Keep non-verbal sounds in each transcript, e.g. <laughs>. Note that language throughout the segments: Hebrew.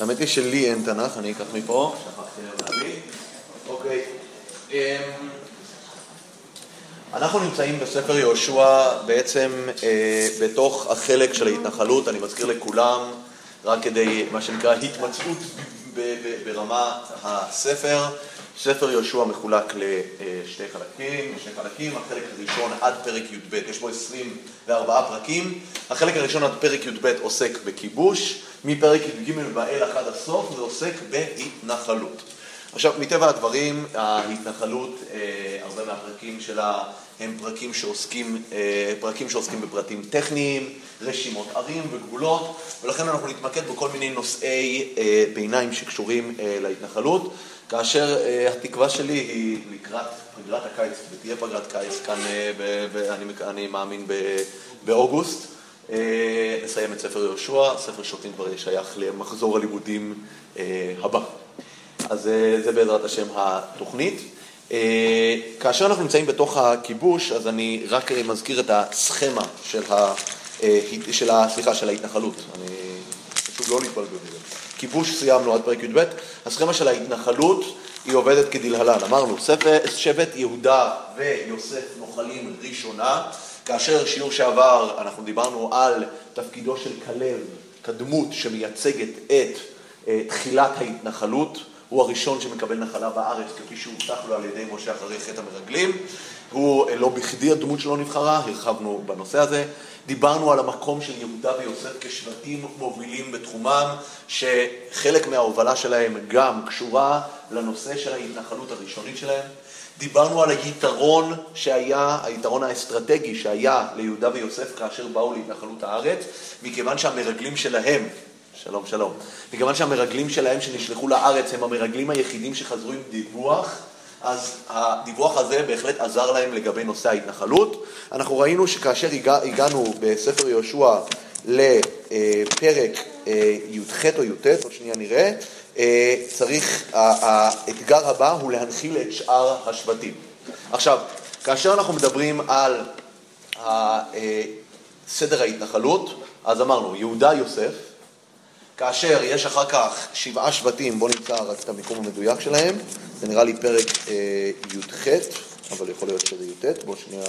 האמת היא שלי אין תנ"ך, אני אקח מפה. אוקיי. אמ, אנחנו נמצאים בספר יהושע בעצם אה, בתוך החלק של ההתנחלות, אני מזכיר לכולם, רק כדי מה שנקרא התמצאות ברמת הספר. ספר יהושע מחולק לשתי חלקים, לשני חלקים, החלק הראשון עד פרק י"ב, יש בו 24 פרקים, החלק הראשון עד פרק י"ב עוסק בכיבוש, מפרק י"ג ואילך עד הסוף זה עוסק בהתנחלות. עכשיו, מטבע הדברים, ההתנחלות, אה, הרבה מהפרקים שלה הם פרקים שעוסקים, אה, פרקים שעוסקים בפרטים טכניים, רשימות ערים וגבולות, ולכן אנחנו נתמקד בכל מיני נושאי אה, ביניים שקשורים להתנחלות. כאשר התקווה שלי היא לקראת פגרת הקיץ, ותהיה פגרת קיץ כאן, ב, אני, מאמין, באוגוסט, נסיים את ספר יהושע, ספר שוטים כבר שייך למחזור הלימודים uh, הבא. אז uh, זה בעזרת השם התוכנית. כאשר אנחנו נמצאים בתוך הכיבוש, אז אני רק מזכיר את הסכמה של, ה, של, ה, סליחה, של ההתנחלות. אני חשוב לא להתבלבל בזה. כיבוש סיימנו עד פרק י"ב, הסכמה של ההתנחלות היא עובדת כדלהלן. אמרנו, שבט יהודה ויוסף נוחלים ראשונה, כאשר שיעור שעבר אנחנו דיברנו על תפקידו של כלב כדמות שמייצגת את אה, תחילת ההתנחלות, הוא הראשון שמקבל נחלה בארץ כפי שהובטח לו על ידי משה אחרי חטא המרגלים. הוא אה, לא בכדי הדמות שלו נבחרה, הרחבנו בנושא הזה. דיברנו על המקום של יהודה ויוסף כשבטים מובילים בתחומם, שחלק מההובלה שלהם גם קשורה לנושא של ההתנחלות הראשונית שלהם. דיברנו על היתרון שהיה, היתרון האסטרטגי שהיה ליהודה ויוסף כאשר באו להתנחלות הארץ, מכיוון שהמרגלים שלהם, שלום שלום, מכיוון שהמרגלים שלהם שנשלחו לארץ הם המרגלים היחידים שחזרו עם דיווח אז הדיווח הזה בהחלט עזר להם לגבי נושא ההתנחלות. אנחנו ראינו שכאשר הגע, הגענו בספר יהושע לפרק אה, י"ח או י"ט, עוד שנייה נראה, אה, צריך, האתגר הבא הוא להנחיל את שאר השבטים. עכשיו, כאשר אנחנו מדברים על אה, סדר ההתנחלות, אז אמרנו, יהודה יוסף, כאשר יש אחר כך שבעה שבטים, בואו נמצא רק את המיקום המדויק שלהם, זה נראה לי פרק אה, י"ח, אבל יכול להיות שזה י"ט, בואו שנייה...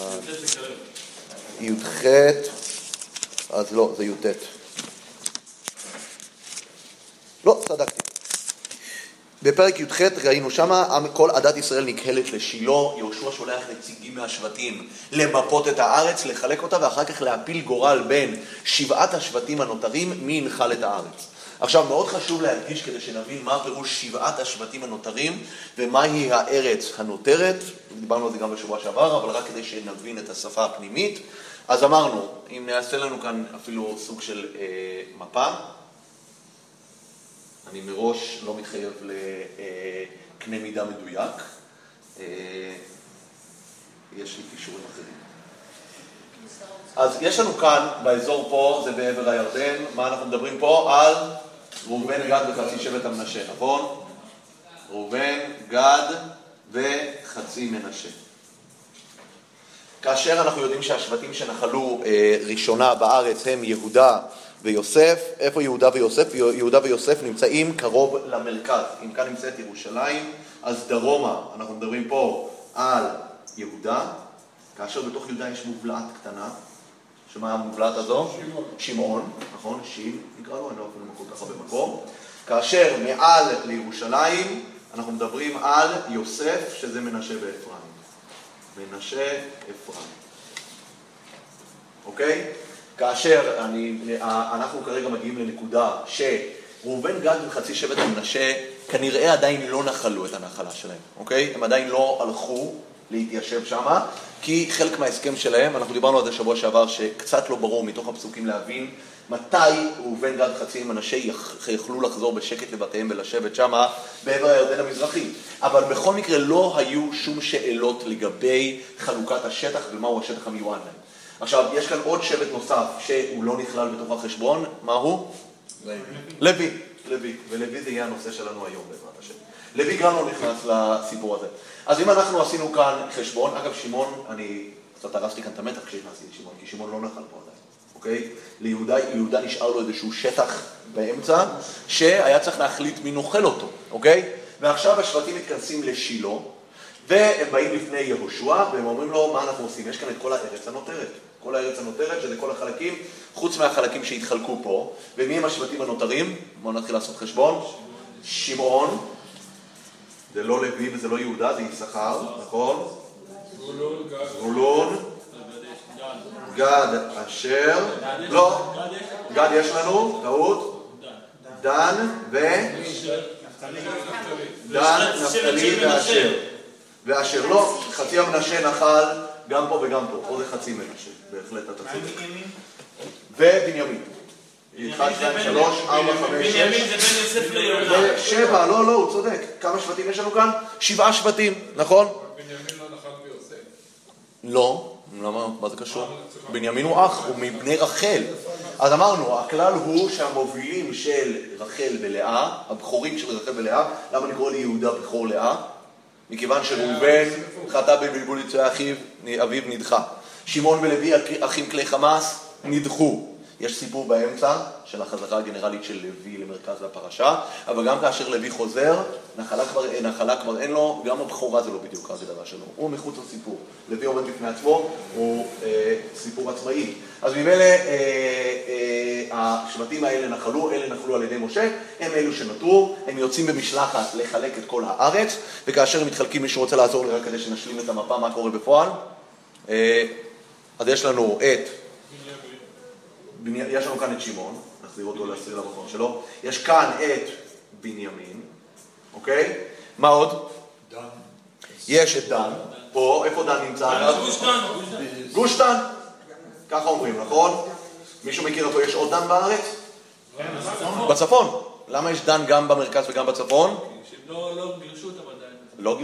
י"ח, אז לא, זה י"ט. לא, צדקתי. בפרק י"ח ראינו שמה כל עדת ישראל נקהלת לשילה, יהושע שולח נציגים מהשבטים למפות את הארץ, לחלק אותה ואחר כך להפיל גורל בין שבעת השבטים הנותרים מי ינחל את הארץ. עכשיו, מאוד חשוב להדגיש כדי שנבין מה פירוש שבעת השבטים הנותרים ומהי הארץ הנותרת. דיברנו על זה גם בשבוע שעבר, אבל רק כדי שנבין את השפה הפנימית. אז אמרנו, אם נעשה לנו כאן אפילו סוג של אה, מפה, אני מראש לא מתחייב לקנה מידה מדויק, אה, יש לי קישורים אחרים. אז יש לנו כאן, באזור פה, זה בעבר הירדן, מה אנחנו מדברים פה? על ראובן, גד וחצי שבט המנשה, נכון? ראובן, גד וחצי מנשה. כאשר אנחנו יודעים שהשבטים שנחלו אה, ראשונה בארץ הם יהודה ויוסף, איפה יהודה ויוסף? יהודה ויוסף נמצאים קרוב למרכז. אם כאן נמצאת ירושלים, אז דרומה, אנחנו מדברים פה על יהודה, כאשר בתוך יהודה יש מובלעת קטנה, שמה המובלעת הזו? שמעון. שמעון, נכון? שיל נקרא לו, אני לא אפילו כל כך הרבה מקום. כאשר מעל לירושלים אנחנו מדברים על יוסף, שזה מנשה ואפרים. מנשה, אפרים. אוקיי? כאשר אני, אנחנו כרגע מגיעים לנקודה שראובן גד וחצי שבט המנשה כנראה עדיין לא נחלו את הנחלה שלהם, אוקיי? הם עדיין לא הלכו להתיישב שם, כי חלק מההסכם שלהם, אנחנו דיברנו על זה שבוע שעבר, שקצת לא ברור מתוך הפסוקים להבין מתי ראובן גד חצי מנשה יכלו לחזור בשקט לבתיהם ולשבת שם בעבר הירדן המזרחי. אבל בכל מקרה לא היו שום שאלות לגבי חלוקת השטח ומהו השטח המיועד להם. עכשיו, יש כאן עוד שבט נוסף שהוא לא נכלל בתוך החשבון, מהו? לוי. לוי, לוי, ולוי זה יהיה הנושא שלנו היום בעזרת השם. לוי גם לא נכנס לסיפור הזה. אז אם אנחנו עשינו כאן חשבון, אגב, שמעון, אני קצת הרסתי כאן את המתח כשהכנסתי את שמעון, כי שמעון לא נחל פה עדיין. אוקיי? ליהודה, ליהודה נשאר לו איזשהו שטח באמצע, שהיה צריך להחליט מי נאכל אותו, אוקיי? ועכשיו השבטים מתכנסים לשילה, והם באים לפני יהושע, והם אומרים לו, מה אנחנו עושים? יש כאן את כל הארץ הנותרת. כל הארץ הנותרת, שזה כל החלקים, חוץ מהחלקים שהתחלקו פה. ומי הם השבטים הנותרים? בואו נתחיל לעשות חשבון. שמעון, זה לא לוי וזה לא יהודה, זה יששכר, נכון? זבולון, גד, אשר, לא, גד יש לנו, טעות, דן ו... דן, נפתלי ואשר. ואשר לא, חצי המנשה נחל גם פה וגם פה, פה זה חצי מנשה, בהחלט אתה צודק. ובנימין. אחד, שתיים, שלוש, ארבע, חמש, שש. בנימין זה בין יוסף ליהודה. שבע, לא, לא, הוא צודק. כמה שבטים יש לנו כאן? שבעה שבטים, נכון? בנימין לא נחל ביוסף. לא, למה? מה זה קשור? בנימין הוא אח, הוא מבני רחל. אז אמרנו, הכלל הוא שהמובילים של רחל ולאה, הבכורים של רחל ולאה, למה לקרוא ליהודה בכור לאה? מכיוון שראובן חטא בבלבול יצואי אחיו, אביו נדחה. שמעון ולוי, אחים כלי חמאס, נדחו. יש סיפור באמצע של החזרה הגנרלית של לוי למרכז הפרשה, אבל גם כאשר לוי חוזר, נחלה כבר, נחלה כבר אין לו, גם הבכורה זה לא בדיוק ההגדרה שלו, הוא מחוץ לסיפור. לוי עומד בפני עצמו, הוא אה, סיפור עצמאי. אז ממילא אה, אה, השבטים האלה נחלו, אלה נחלו על ידי משה, הם אלו שנותרו, הם יוצאים במשלחת לחלק את כל הארץ, וכאשר הם מתחלקים, מישהו רוצה לעזור לי רק כדי שנשלים את המפה, מה קורה בפועל? אה, אז יש לנו את יש לנו כאן את שמעון, נחזיר אותו להסיר למקום שלו, יש כאן את בנימין, אוקיי? מה עוד? דן. יש את דן, פה, איפה דן נמצא אגב? גוש דן, גוש דן. גוש דן, ככה אומרים, נכון? מישהו מכיר איפה יש עוד דן בארץ? בצפון. למה יש דן גם במרכז וגם בצפון? לא לא גירשו אותם עדיין. לא,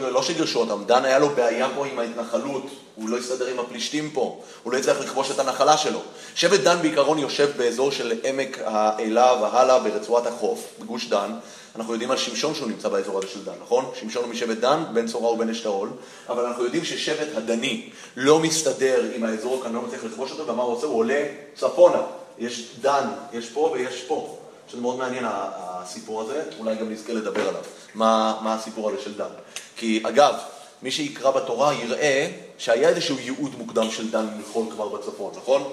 לא, לא שגירשו אותם, דן היה לו בעיה פה עם ההתנחלות, הוא לא הסתדר עם הפלישתים פה, הוא לא הצליח לכבוש את הנחלה שלו. שבט דן בעיקרון יושב באזור של עמק האלה והלאה ברצועת החוף, בגוש דן. אנחנו יודעים על שמשון שהוא נמצא באזור הזה של דן, נכון? שמשון הוא משבט דן, בן צורה ובן אשתאול, אבל אנחנו יודעים ששבט הדני לא מסתדר עם האזור כאן, לא מצליח לכבוש אותו, ומה הוא עושה? הוא עולה צפונה. יש דן, יש פה ויש פה. שזה מאוד מעניין הסיפור הזה, אולי גם נזכה לדבר עליו, מה, מה הסיפור הזה של דן. כי אגב, מי שיקרא בתורה יראה שהיה איזשהו ייעוד מוקדם של דן לכל כבר בצפון, נכון?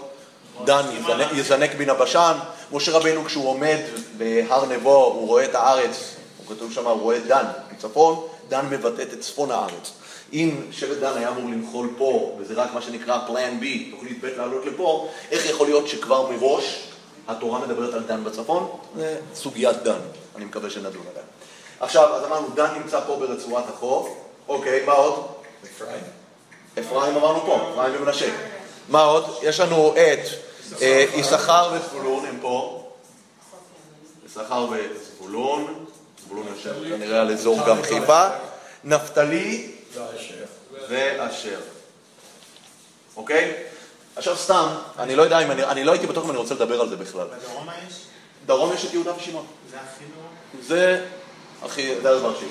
דן יזנק, יזנק מן הבשן, משה רבנו כשהוא עומד בהר נבו, הוא רואה את הארץ, הוא כתוב שם, הוא רואה את דן מצפון, דן מבטאת את צפון הארץ. אם שבט דן היה אמור למחול פה, וזה רק מה שנקרא plan B, תוכנית ב' לעלות לפה, איך יכול להיות שכבר מראש התורה מדברת על דן בצפון? זה סוגיית דן, אני מקווה שנדון עליה. עכשיו, אז אמרנו, דן נמצא פה ברצועת החוף, אוקיי, מה עוד? אפרים. אפרים אמרנו פה, אפרים ומנשה. מה עוד? יש לנו את אה, יששכר וזבולון, הם פה. יששכר וזבולון, זבולון יושב כנראה על אזור גם חיפה. נפתלי ואשר. אוקיי? עכשיו סתם, אני לא יודע אם אני, אני לא הייתי בטוח אם אני רוצה לדבר על זה בכלל. בדרום יש? דרום יש את יהודה ושמעון. זה הכי נורא. זה הכי, זה הדבר שלי.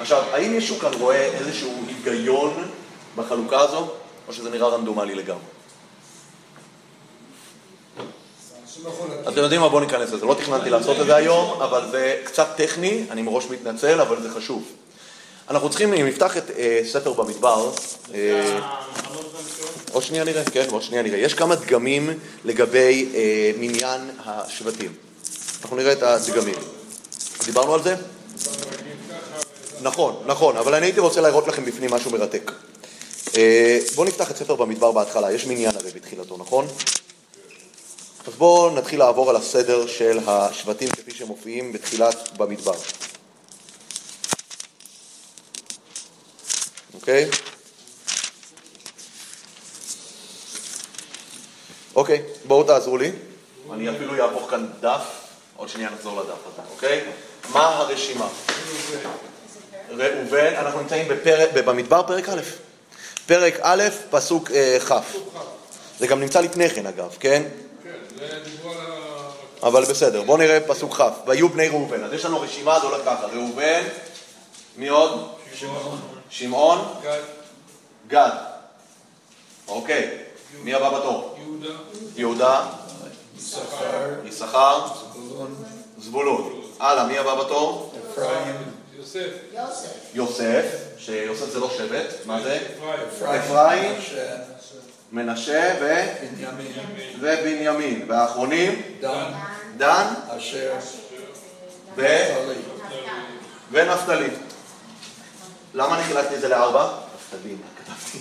עכשיו, האם מישהו כאן רואה איזשהו היגיון בחלוקה הזו, או שזה נראה רנדומלי לגמרי? אתם יודעים מה? בואו ניכנס לזה. לא תכננתי לעשות את זה היום, אבל זה קצת טכני, אני מראש מתנצל, אבל זה חשוב. אנחנו צריכים, אם נפתח את אה, ספר במדבר, אה, עוד שנייה נראה, כן, עוד שנייה נראה. יש כמה דגמים לגבי אה, מניין השבטים. אנחנו נראה את הדגמים. דיברנו על זה? נכון, נכון, אבל אני הייתי רוצה להראות לכם בפנים משהו מרתק. אה, בואו נפתח את ספר במדבר בהתחלה, יש מניין הרי בתחילתו, נכון? אז בואו נתחיל לעבור על הסדר של השבטים כפי שהם מופיעים בתחילת במדבר. אוקיי? אוקיי, בואו תעזרו לי. אני אפילו יהפוך כאן דף, עוד שנייה נחזור לדף הזה, אוקיי? מה הרשימה? ראובן, אנחנו נמצאים במדבר פרק א'. פרק א', פסוק אה, כ'. זה גם נמצא לפני כן אגב, כן? כן, זה דיברו על ה... אבל בסדר, בואו נראה פסוק כ'. ויהיו בני ראובן. אז יש לנו רשימה, זה הולך ככה. ראובן, מי עוד? שמעון, גד, גד. אוקיי. מי הבא בתור? יהודה, יהודה, יששכר, יששכר, זבולון, זבולון. הלאה, מי הבא בתור? אפרים, יוסף, יוסף, שיוסף זה לא שבט, מה זה? אפרים, מנשה ובנימין. והאחרונים, דן, ונפתלי. למה אני חילקתי את זה לארבע? נפתלי, מה כתבתי?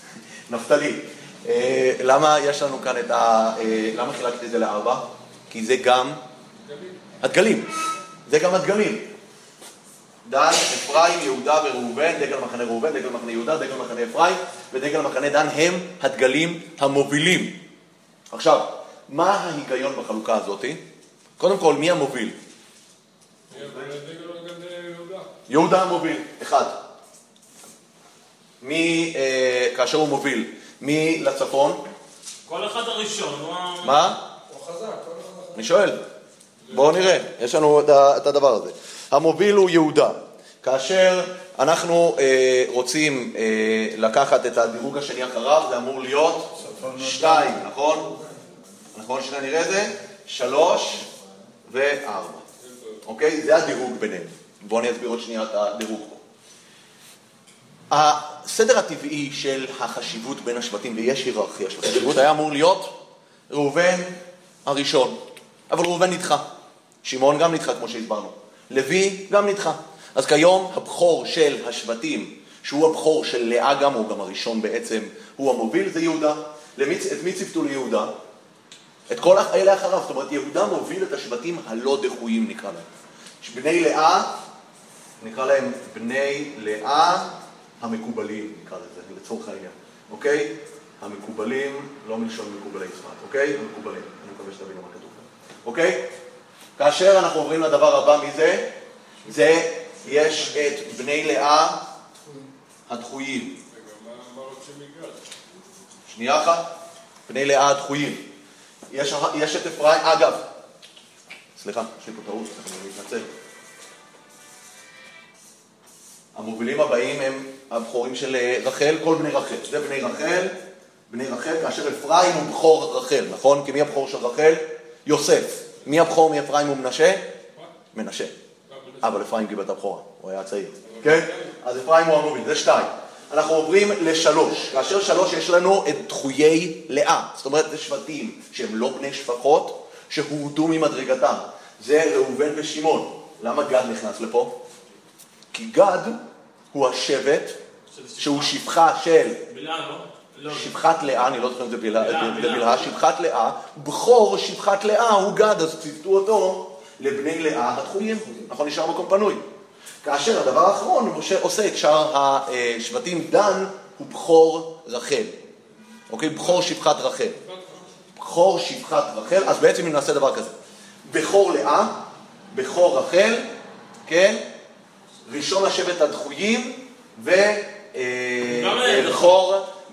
<laughs> נפתלי. אה, למה יש לנו כאן את ה... אה, למה חילקתי את זה לארבע? כי זה גם הדגלים. זה גם הדגלים. דן, אפרים, יהודה וראובן, דגל מחנה ראובן, דגל מחנה יהודה, דגל מחנה אפרים ודגל מחנה דן הם הדגלים המובילים. עכשיו, מה ההיגיון בחלוקה הזאתי? קודם כל, מי המוביל? יהודה, המוביל, אחד. מי, אה, כאשר הוא מוביל, מי לצפון? כל אחד הראשון, הוא ה... מה? הוא חזק, כל אחד אני שואל. בואו נראה, יש לנו את הדבר הזה. המוביל הוא יהודה. כאשר אנחנו אה, רוצים אה, לקחת את הדירוג השני אחריו, זה אמור להיות שתיים, נכון? נכון שניה נראה את זה? שלוש וארבע. אוקיי? זה הדירוג ביניהם. בואו אני אסביר עוד שנייה את הדירוג פה. הסדר הטבעי של החשיבות בין השבטים, ויש היררכיה של החשיבות, היה אמור להיות ראובן הראשון. אבל ראובן נדחה. שמעון גם נדחה, כמו שהסברנו. לוי גם נדחה. אז כיום הבכור של השבטים, שהוא הבכור של לאה גם, הוא גם הראשון בעצם, הוא המוביל, זה יהודה. למי, את מי ציפתו ליהודה? את כל אלה אחריו. זאת אומרת, יהודה מוביל את השבטים הלא דחויים, נקרא להם. בני לאה, נקרא להם בני לאה המקובלים, נקרא לזה, לצורך העניין, אוקיי? המקובלים, לא מלשון מקובלי צפת, אוקיי? המקובלים. אני מקווה שתבינו מה כתוב כאן. אוקיי? כאשר אנחנו עוברים לדבר הבא, מי זה? זה, יש את בני לאה הדחויים. שנייה אחת, בני לאה הדחויים. יש, יש את אפרים, אגב, סליחה, יש לי פה טעות, אני מתנצל. המובילים הבאים הם הבכורים של אה, רחל, כל בני רחל. זה בני רחל, בני רחל, כאשר אפרים הוא בכור רחל, נכון? כי מי הבכור של רחל? יוסף. מי הבכור מאפרים ומנשה? מנשה. אבל אפרים קיבל את הבכורה, הוא היה צעיר. כן? אז אפרים הוא המוביל, זה שתיים. אנחנו עוברים לשלוש. כאשר שלוש יש לנו את דחויי לאה. זאת אומרת, זה שבטים שהם לא בני שפחות, שהורדו ממדרגתם. זה ראובן ושמעון. למה גד נכנס לפה? כי גד הוא השבט שהוא שפחה של בלעם, לא? שפחת לאה, אני לא זוכר אם זה בלהה, שפחת לאה, בכור שפחת לאה הוא גד, אז ציוותו אותו לבני לאה הדחויים, נכון, נשאר מקום פנוי. כאשר הדבר האחרון, משה עושה את שאר השבטים, דן הוא בכור רחל, אוקיי? בכור שפחת רחל. בכור שפחת רחל, אז בעצם אם נעשה דבר כזה, בכור לאה, בכור רחל, כן? ראשון השבט הדחויים, ו...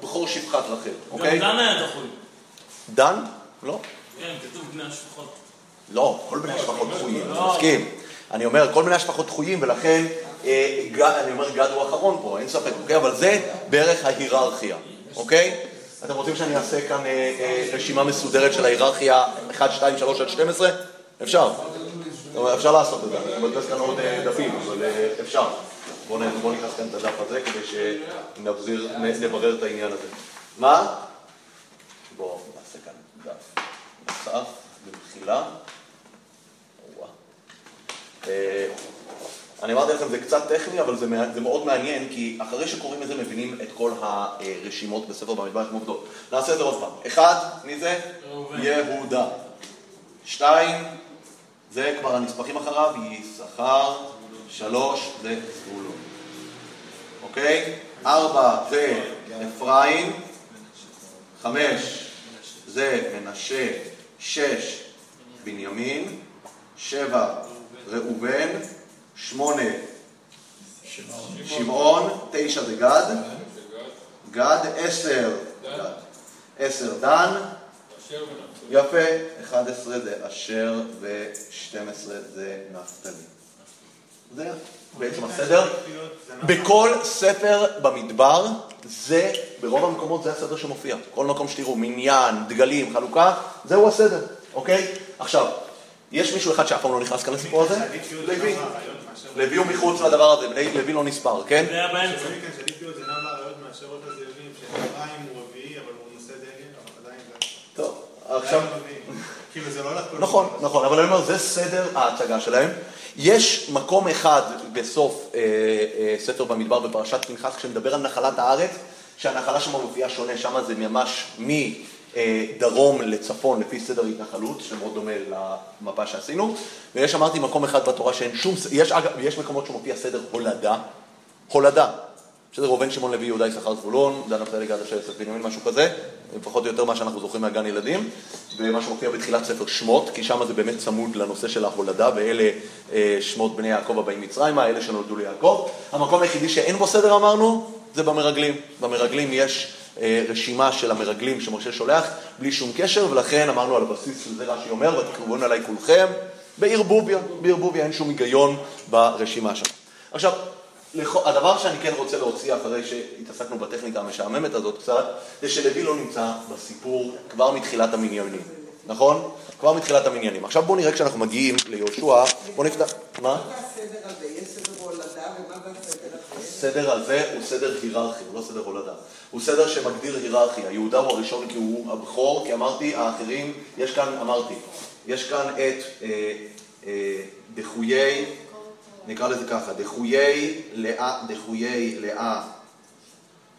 בכור, שפחת רחל, אוקיי? גם דן היה דחוי. דן? לא. כן, כתוב בני השפחות. לא, כל בני השפחות דחויים, אני לא. מסכים. אני אומר, כל בני השפחות דחויים, ולכן, אה, אני אומר, גד הוא האחרון פה, אין ספק, אוקיי? אבל זה בערך ההיררכיה, אוקיי? אתם רוצים שאני אעשה כאן אה, אה, רשימה מסודרת של ההיררכיה 1, 2, 3 עד 12? אפשר. אפשר לעשות את זה, אני מבזבז כאן עוד דפים, אבל אפשר. בואו ניקח כאן את הדף הזה כדי שנבזיר, נ- נברר את העניין הזה. מה? בואו נעשה כאן דף נוסף, במחילה. אה, אני אמרתי לכם, זה קצת טכני, אבל זה, זה מאוד מעניין, כי אחרי שקוראים את זה מבינים את כל הרשימות בספר במדבר כמו עובדות. נעשה את זה עוד פעם. אחד, מי זה? יהודה. שתיים, זה כבר הנספחים אחריו, יששכר. שלוש, זה זבולון. אוקיי? ארבע, זה אפרים. חמש, זה מנשה. שש, בנימין. שבע, ראובן. שמונה, שמעון. תשע זה גד. גד. עשר. עשר, דן. יפה. 11 זה אשר ו-12 זה נפתלי. זה בעצם הסדר. בכל ספר במדבר, זה, ברוב המקומות זה הסדר שמופיע. כל מקום שתראו, מניין, דגלים, חלוקה, זהו הסדר, אוקיי? עכשיו, יש מישהו אחד שאף פעם לא נכנס כאן לסיפור הזה? לוי. לוי הוא מחוץ לדבר הזה, לוי לא נספר, כן? זה היה באמצע. עכשיו... כאילו זה לא כל נכון. נכון, אבל אני אומר, זה סדר ההצגה שלהם. יש מקום אחד בסוף אה, אה, ספר במדבר בפרשת פנחס, כשמדבר על נחלת הארץ, שהנחלה שם מופיעה שונה, שם זה ממש מדרום לצפון לפי סדר התנחלות, שמאוד דומה למפה שעשינו, ויש אמרתי מקום אחד בתורה שאין שום, יש אגב, יש מקומות שמופיע סדר הולדה, הולדה, בסדר, ראובן, שמעון, לוי, יהודה, יששכר, זבולון, דן, נפתלי, גד, אשר, יוסף, בנימין, משהו כזה, פחות או יותר מה שאנחנו זוכרים מהגן ילדים, ומה שמופיע בתחילת ספר שמות, כי שם זה באמת צמוד לנושא של ההולדה, ואלה אה, שמות בני יעקב הבאים מצרימה, אלה שנולדו ליעקב. המקום היחידי שאין בו סדר אמרנו, זה במרגלים. במרגלים יש אה, רשימה של המרגלים שמשה שולח, בלי שום קשר, ולכן אמרנו על הבסיס של זה רש"י אומר, ותקרבון עליי כולכם, בערבוביה, בערבוביה אין שום היגיון ברשימה שם. עכשיו, הדבר שאני כן רוצה להוציא אחרי שהתעסקנו בטכניקה המשעממת הזאת קצת, זה שלוי לא נמצא בסיפור כבר מתחילת המניינים, נכון? כבר מתחילת המניינים. עכשיו בואו נראה כשאנחנו מגיעים ליהושע, בואו נפתח, מה? הזה? הסדר הזה הוא סדר היררכי, הוא לא סדר הולדה. הוא סדר שמגדיר היררכיה. יהודה הוא הראשון כי הוא הבכור, כי אמרתי, האחרים, יש כאן, אמרתי, יש כאן את אה, אה, דחויי, נקרא לזה ככה, דחויי לאה, דחויי לאה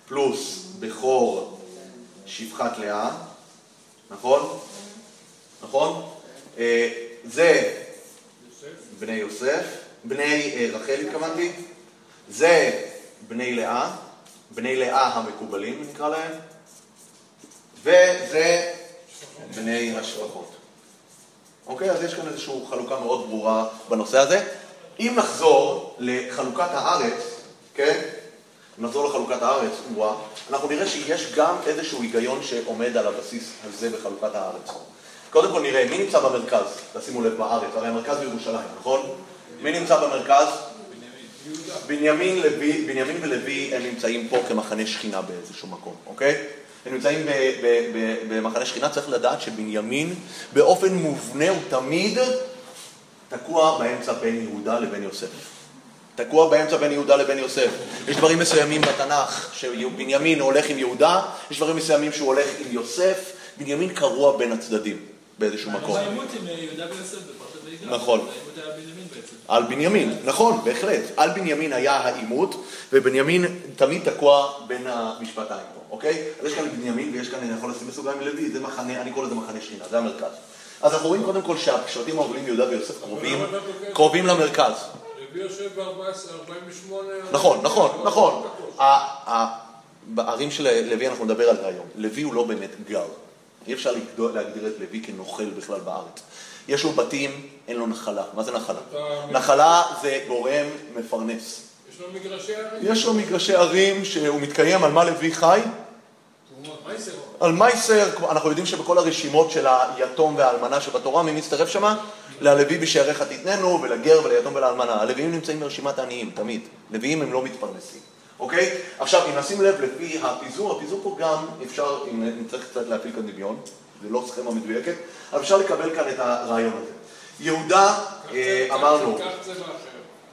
פלוס בכור שפחת לאה, נכון? נכון? אה, זה בני יוסף, בני אה, רחל התכוונתי, זה בני לאה, בני לאה המקובלים נקרא להם, וזה בני השפחות. אוקיי, אז יש כאן איזושהי חלוקה מאוד ברורה בנושא הזה. אם נחזור לחלוקת הארץ, כן? אם נחזור לחלוקת הארץ, וואה, אנחנו נראה שיש גם איזשהו היגיון שעומד על הבסיס הזה בחלוקת הארץ. קודם כל נראה, מי נמצא במרכז? תשימו לב בארץ, הרי המרכז בירושלים, נכון? מי נמצא במרכז? בנימין, לוי, בנימין ולוי הם נמצאים פה כמחנה שכינה באיזשהו מקום, אוקיי? הם נמצאים במחנה שכינה, צריך לדעת שבנימין באופן מובנה הוא תמיד תקוע באמצע בין יהודה לבין יוסף. תקוע באמצע בין יהודה לבין יוסף. יש דברים מסוימים בתנ"ך שבנימין הולך עם יהודה, יש דברים מסוימים שהוא הולך עם יוסף, בנימין קרוע בין הצדדים באיזשהו מקום. העימות עם אה, יהודה ויוסף בפרשת ויגע. נכון. על בנימין, נכון, בהחלט. על בנימין היה העימות, ובנימין תמיד תקוע בין המשפטיים פה, אוקיי? אז יש כאן בנימין ויש כאן, אני יכול לשים בסוגריים לוי, זה מחנה, אני קורא לזה מחנה שכינה, זה המרכז. אז אנחנו רואים קודם כל שהשבטים המובילים יהודה ויוסף קרובים? קרובים למרכז. לוי יושב ב-48... נכון, נכון, נכון. בערים של לוי אנחנו נדבר על זה היום. לוי הוא לא באמת גר. אי אפשר להגדיר את לוי כנוכל בכלל בארץ. יש לו בתים, אין לו נחלה. מה זה נחלה? נחלה זה גורם מפרנס. יש לו מגרשי ערים. יש לו מגרשי ערים שהוא מתקיים על מה לוי חי? על מייסר, אנחנו יודעים שבכל הרשימות של היתום והאלמנה שבתורה, מי מצטרף שמה? ללוי בשעריך תתננו, ולגר וליתום ולאלמנה. הלוויים נמצאים ברשימת העניים, תמיד. לוויים הם לא מתפרנסים, אוקיי? עכשיו, אם נשים לב לפי הפיזור, הפיזור פה גם אפשר, אם נצטרך קצת להפעיל כאן דמיון, זה לא סכמה מדויקת, אבל אפשר לקבל כאן את הרעיון הזה. יהודה, אה, אמרנו.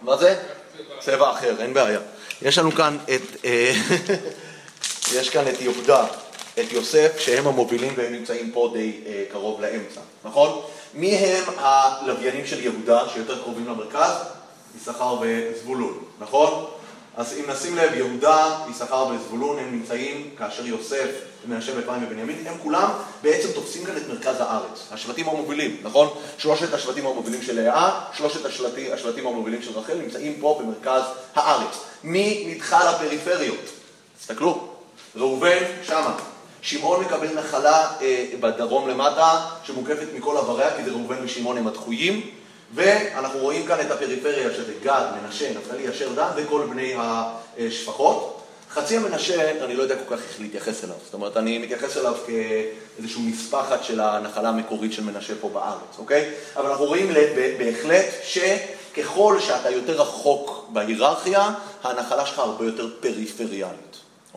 מה זה? קח צבע אחר. צבע אחר, אין בעיה. יש לנו כאן את, אה, <laughs> יש כאן את יהודה, את יוסף, שהם המובילים והם נמצאים פה די אה, קרוב לאמצע, נכון? מי הם הלוויינים של יהודה שיותר קרובים למרכז? יששכר וזבולון, נכון? אז אם נשים לב, יהודה, יששכר וזבולון הם נמצאים כאשר יוסף, מנשה ואפרים ובנימין, הם כולם בעצם תופסים כאן את מרכז הארץ. השבטים המובילים, נכון? שלושת השבטים המובילים של לאה, שלושת השבטים, השבטים המובילים של רחל נמצאים פה במרכז הארץ. מי נדחה לפריפריות? תסתכלו, ראובן שמה. שמעון מקבל נחלה אה, בדרום למטה, שמוקפת מכל עבריה, כי זה ראובן ושמעון הם הדחויים. ואנחנו רואים כאן את הפריפריה שזה גד, מנשה, נפתלי, אשר, דן וכל בני השפחות. חצי המנשה, אני לא יודע כל כך איך להתייחס אליו. זאת אומרת, אני מתייחס אליו כאיזושהי נספחת של הנחלה המקורית של מנשה פה בארץ, אוקיי? אבל אנחנו רואים בהחלט ככל שאתה יותר רחוק בהיררכיה, הנחלה שלך הרבה יותר פריפריאלית,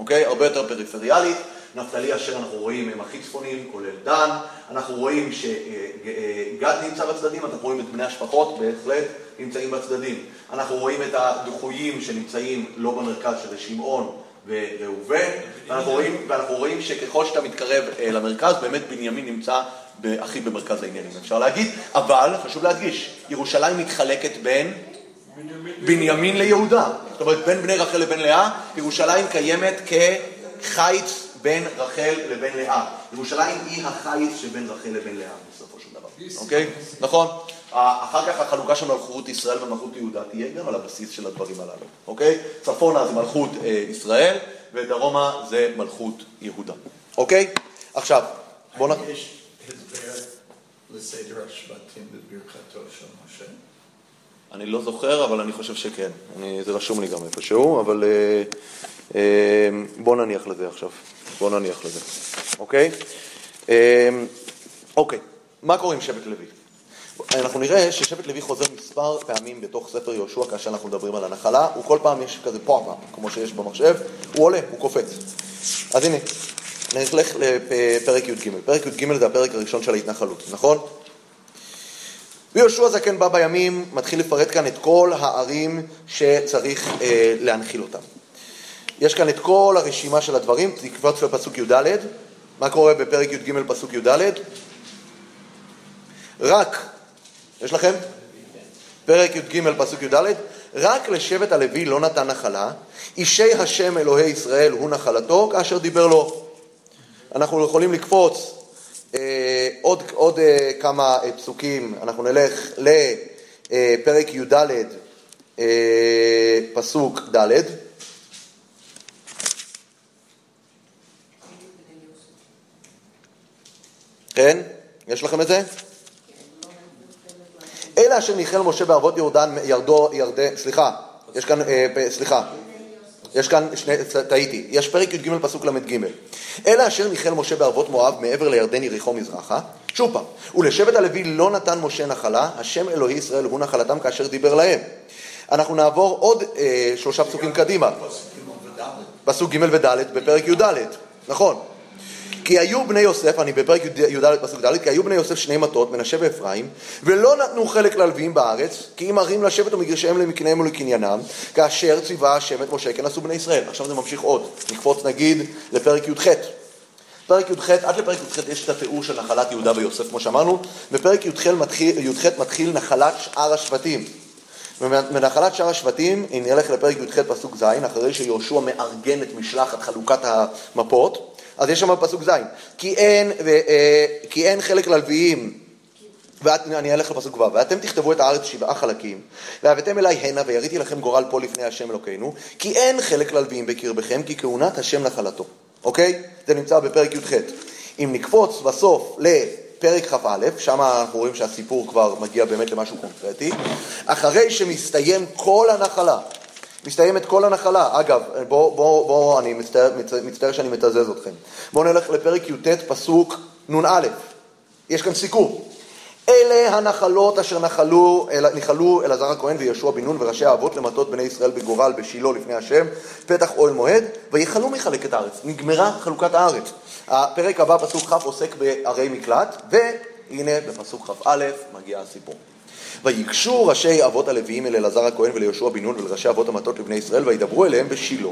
אוקיי? הרבה יותר פריפריאלית. נפתלי אשר אנחנו רואים הם הכי צפוניים, כולל דן. אנחנו רואים שגד נמצא בצדדים, אנחנו רואים את בני השפחות בהחלט נמצאים בצדדים. אנחנו רואים את הדחויים שנמצאים לא במרכז, שזה שמעון וראובן, ואנחנו רואים, ואנחנו רואים שככל שאתה מתקרב אה, למרכז, באמת בנימין נמצא הכי במרכז העניינים, אפשר להגיד, אבל חשוב להדגיש, ירושלים מתחלקת בין בנימין ליהודה, זאת אומרת בין בני רחל לבין לאה, ירושלים קיימת כחיץ בין רחל לבין לאה. ירושלים היא החיץ שבין רחל לבין לאה בסופו של דבר, אוקיי? נכון. אחר כך החלוקה של מלכות ישראל ומלכות יהודה תהיה גם על הבסיס של הדברים הללו, אוקיי? צפונה זה מלכות אה, ישראל ודרומה זה מלכות יהודה, אוקיי? עכשיו, בואו נ... יש הסבר לסדר השבטים בברכתו של משה? אני לא זוכר, אבל אני חושב שכן. אני, זה רשום לי גם איפשהו, אבל אה, אה, בואו נניח לזה עכשיו. בואו נניח לזה, אוקיי? אה, אוקיי, מה קורה עם שבט לוי? אנחנו נראה ששבט לוי חוזר מספר פעמים בתוך ספר יהושע כאשר אנחנו מדברים על הנחלה, וכל פעם יש כזה פועפה, כמו שיש במחשב, הוא עולה, הוא קופץ. אז הנה, נלך לפרק י"ג. פרק י"ג זה הפרק הראשון של ההתנחלות, נכון? ויהושע זקן בא בימים, מתחיל לפרט כאן את כל הערים שצריך אה, להנחיל אותם. יש כאן את כל הרשימה של הדברים, תקפוץ לפסוק י"ד, מה קורה בפרק י"ג פסוק י"ד? רק, יש לכם? פרק י"ג פסוק י"ד, רק לשבט הלוי לא נתן נחלה, אישי השם אלוהי ישראל הוא נחלתו כאשר דיבר לו. אנחנו יכולים לקפוץ עוד, עוד אה, כמה אה, פסוקים, אנחנו נלך לפרק י"ד, אה, פסוק ד', כן? יש לכם את זה? אלה אשר ניחל משה בערבות ירדן, ירדו, ירדן, סליחה, יש כאן, אה, סליחה, יש כאן, שני, טעיתי, יש פרק י"ג פסוק ל"ג. אלה אשר ניחל משה בערבות מואב מעבר לירדן יריחו מזרחה, שוב פעם, ולשבט הלוי לא נתן משה נחלה, השם אלוהי ישראל הוא נחלתם כאשר דיבר להם. אנחנו נעבור עוד אה, שלושה פסוקים קדימה. פסוק ג' וד' בפרק י"ד, נכון. כי היו בני יוסף, אני בפרק י"ד פסוק ד', כי היו בני יוסף שני מטות, מנשה ואפרים, ולא נתנו חלק ללוויים בארץ, כי אם ערים לשבת ומגרשיהם למקניהם ולקניינם, כאשר ציווה השם את משה כן עשו בני ישראל. עכשיו זה ממשיך עוד, נקפוץ נגיד לפרק י"ח. פרק י"ח, עד לפרק י"ח יש את התיאור של נחלת יהודה ויוסף, כמו שאמרנו, בפרק י"ח מתחיל, מתחיל נחלת שאר השבטים. מנחלת שאר השבטים, אם נלך לפרק י"ח פסוק ז', אחרי שיהושע מארגן את משלחת חלוקת המפות, אז יש שם פסוק ז', כי אין, ו, אה, כי אין חלק ללוויים, ואני אלך לפסוק ו', ואתם תכתבו את הארץ שבעה חלקים, והבאתם אליי הנה ויריתי לכם גורל פה לפני השם אלוקינו, כי אין חלק ללוויים בקרבכם, כי כהונת השם נחלתו, אוקיי? זה נמצא בפרק י"ח. אם נקפוץ בסוף לפרק כ"א, שם אנחנו רואים שהסיפור כבר מגיע באמת למשהו קונקרטי, אחרי שמסתיים כל הנחלה, מסתיימת כל הנחלה. אגב, בואו, בואו, בוא, אני מצטער, מצטער שאני מתזז אתכם. בואו נלך לפרק י"ט, פסוק נ"א. יש כאן סיכום. אלה הנחלות אשר נחלו, נחלו אלעזר הכהן ויהושע בן נון וראשי האבות למטות בני ישראל בגורל בשילה לפני השם, פתח אוהל מועד, ויכלו מחלקת הארץ. נגמרה חלוקת הארץ. הפרק הבא, פסוק כ', עוסק בערי מקלט, והנה בפסוק כ"א מגיע הסיפור. ויגשו ראשי אבות הלוויים אל אלעזר הכהן וליהושע בן נון ולראשי אבות המטות לבני ישראל וידברו אליהם בשילה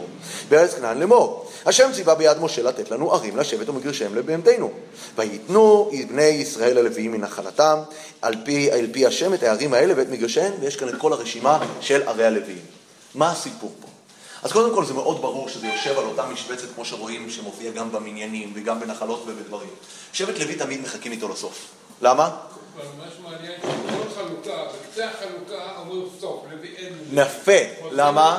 בארץ כנען לאמור השם ציווה ביד משה לתת לנו ערים לשבת ומגרשיהם לבהמתנו ויתנו בני ישראל הלוויים מנחלתם על פי, על פי השם את הערים האלה ואת מגרשיהם ויש כאן את כל הרשימה של ערי הלוויים מה הסיפור פה? אז קודם כל זה מאוד ברור שזה יושב על אותה משבצת כמו שרואים שמופיע גם במניינים וגם בנחלות ובדברים. שבט לוי תמיד מחכים איתו לסוף. למה? ממש מעניין החלוקה סוף, אין יפה, למה?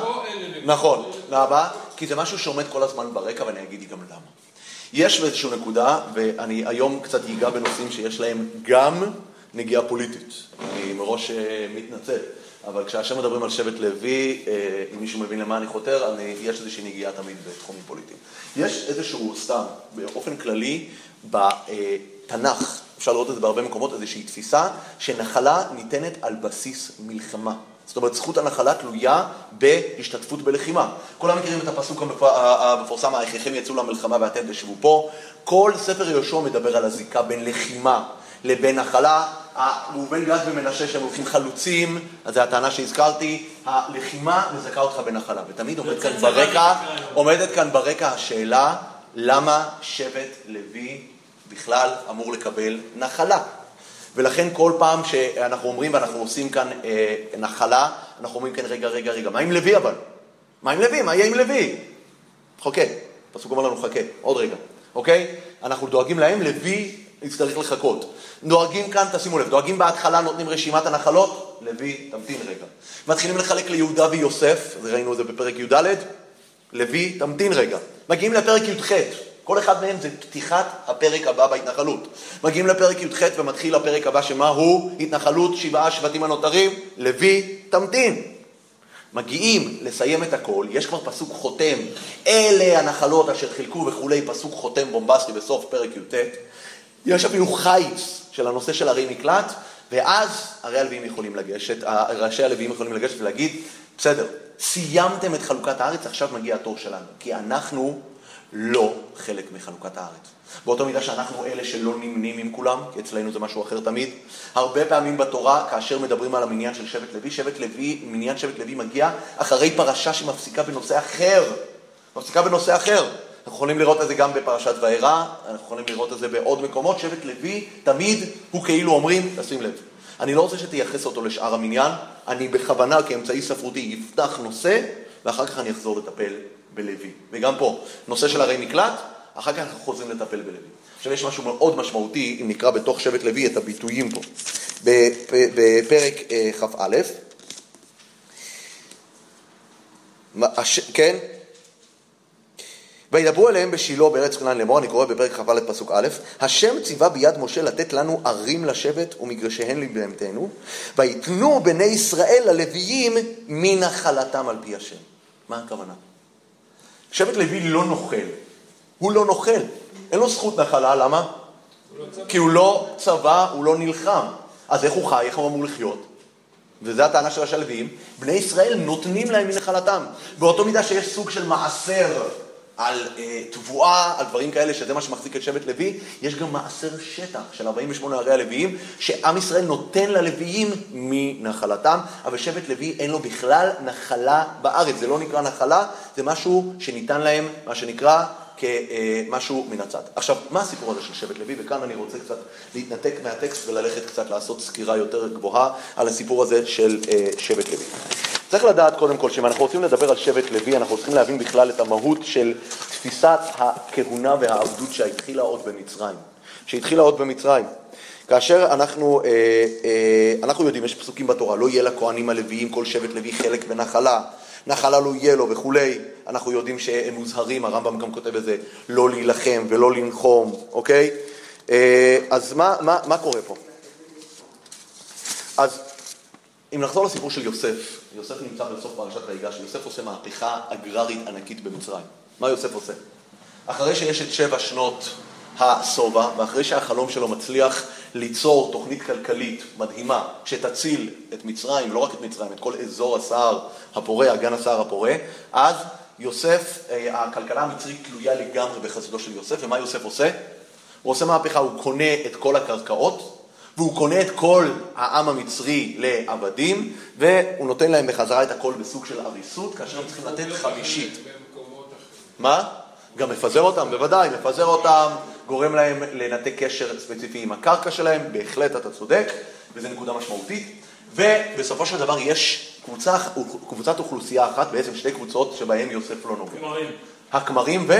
נכון, למה? כי זה משהו שעומד כל הזמן ברקע ואני אגיד גם למה. יש באיזושהי נקודה, ואני היום קצת אגע בנושאים שיש להם גם נגיעה פוליטית. אני מראש אה, מתנצל. אבל כשהשם מדברים על שבט לוי, אה, אם מישהו מבין למה אני חותר, אני, יש איזושהי נגיעה תמיד בתחומים פוליטיים. יש איזשהו, סתם, באופן כללי, בתנ"ך אפשר לראות את זה בהרבה מקומות, איזושהי תפיסה שנחלה ניתנת על בסיס מלחמה. זאת אומרת, זכות הנחלה תלויה בהשתתפות בלחימה. כולם מכירים את הפסוק המפ- המפורסם, האחיכם יצאו למלחמה ואתם תשבו פה. כל ספר יהושע מדבר על הזיקה בין לחימה לבין נחלה. ראובן גד ומנשה שהם הולכים חלוצים, אז זו הטענה שהזכרתי, הלחימה מזכה אותך בנחלה. ותמיד עומד כאן ברקע. עומדת כאן ברקע השאלה, למה שבט לוי בכלל אמור לקבל נחלה? ולכן כל פעם שאנחנו אומרים ואנחנו עושים כאן אה, נחלה, אנחנו אומרים כן, רגע, רגע, רגע, מה עם לוי אבל? מה עם לוי? מה יהיה עם לוי? חכה, הפסוק אומר לנו חכה, עוד רגע, אוקיי? אנחנו דואגים להם, לוי יצטרך לחכות. דואגים כאן, תשימו לב, דואגים בהתחלה, נותנים רשימת הנחלות, לוי, תמתין רגע. מתחילים לחלק ליהודה ויוסף, ראינו את זה בפרק י"ד, לוי, תמתין רגע. מגיעים לפרק י"ח, כל אחד מהם זה פתיחת הפרק הבא בהתנחלות. מגיעים לפרק י"ח ומתחיל הפרק הבא שמה הוא? התנחלות שבעה שבטים הנותרים, לוי, תמתין. מגיעים לסיים את הכל, יש כבר פסוק חותם, אלה הנחלות אשר חילקו וכולי, פסוק חותם בומבסטי בסוף פרק י"ט. יש אפילו חיץ של הנושא של ערי מקלט, ואז ערי הלוויים יכולים לגשת, ראשי הלוויים יכולים לגשת ולהגיד, בסדר, סיימתם את חלוקת הארץ, עכשיו מגיע התור שלנו, כי אנחנו לא חלק מחלוקת הארץ. באותו מידה שאנחנו אלה שלא נמנים עם כולם, כי אצלנו זה משהו אחר תמיד. הרבה פעמים בתורה, כאשר מדברים על המניין של שבט לוי, שבט לוי, מניין שבט לוי מגיע אחרי פרשה שמפסיקה בנושא אחר. מפסיקה בנושא אחר. אנחנו יכולים לראות את זה גם בפרשת וארא, אנחנו יכולים לראות את זה בעוד מקומות. שבט לוי תמיד הוא כאילו אומרים, תשים לב, אני לא רוצה שתייחס אותו לשאר המניין, אני בכוונה כאמצעי ספרותי אפתח נושא, ואחר כך אני אחזור לטפל בלוי. וגם פה, נושא של ערי מקלט, אחר כך אנחנו חוזרים לטפל בלוי. עכשיו יש משהו מאוד משמעותי, אם נקרא בתוך שבט לוי את הביטויים פה. בפ- בפרק אה, כ"א, כן? וידברו אליהם בשילה בארץ כנען לאמור, אני קורא בפרק כ"א פסוק א', השם ציווה ביד משה לתת לנו ערים לשבת ומגרשיהן לבהמתנו, ויתנו בני ישראל ללוויים מנחלתם על פי השם. מה הכוונה? שבט לוי לא נוכל, הוא לא נוכל, אין לו זכות נחלה, למה? כי הוא לא צבא, הוא לא נלחם. אז איך הוא חי, איך הוא אמור לחיות? וזו הטענה של ראשי הלוויים, בני ישראל נותנים להם מנחלתם. באותו מידה שיש סוג של מעשר על אה, תבואה, על דברים כאלה, שזה מה שמחזיק את שבט לוי, יש גם מעשר שטח של 48 ערי הלוויים, שעם ישראל נותן ללוויים מנחלתם, אבל שבט לוי אין לו בכלל נחלה בארץ. זה לא נקרא נחלה, זה משהו שניתן להם, מה שנקרא, כמשהו מן הצד. עכשיו, מה הסיפור הזה של שבט לוי? וכאן אני רוצה קצת להתנתק מהטקסט וללכת קצת לעשות סקירה יותר גבוהה על הסיפור הזה של אה, שבט לוי. צריך לדעת קודם כל שאם אנחנו רוצים לדבר על שבט לוי, אנחנו צריכים להבין בכלל את המהות של תפיסת הכהונה והעבדות שהתחילה עוד במצרים. שהתחילה עוד במצרים. כאשר אנחנו, אה, אה, אנחנו יודעים, יש פסוקים בתורה, לא יהיה לכהנים הלוויים כל שבט לוי חלק בנחלה, נחלה לא יהיה לו וכולי, אנחנו יודעים שהם מוזהרים, הרמב"ם גם כותב את זה, לא להילחם ולא לנחום, אוקיי? אה, אז מה, מה, מה קורה פה? אז אם נחזור לסיפור של יוסף, יוסף נמצא בסוף פרשת ויגש, יוסף עושה מהפכה אגררית ענקית במצרים. מה יוסף עושה? אחרי שיש את שבע שנות השובע, ואחרי שהחלום שלו מצליח ליצור תוכנית כלכלית מדהימה, שתציל את מצרים, לא רק את מצרים, את כל אזור הסהר הפורה, אגן הסהר הפורה, אז יוסף, אה, הכלכלה המצרית תלויה לגמרי בחסדו של יוסף, ומה יוסף עושה? הוא עושה מהפכה, הוא קונה את כל הקרקעות, והוא קונה את כל העם המצרי לעבדים, והוא נותן להם בחזרה את הכל בסוג של עריסות, כאשר הם צריכים לתת חמישית. מה? גם מפזר אותם, בוודאי, מפזר אותם, גורם להם לנתק קשר ספציפי עם הקרקע שלהם, בהחלט אתה צודק, וזו נקודה משמעותית. ובסופו של דבר יש קבוצה, קבוצת אוכלוסייה אחת, בעצם שתי קבוצות שבהן יוסף לא נוגע. כמרים. הכמרים ו...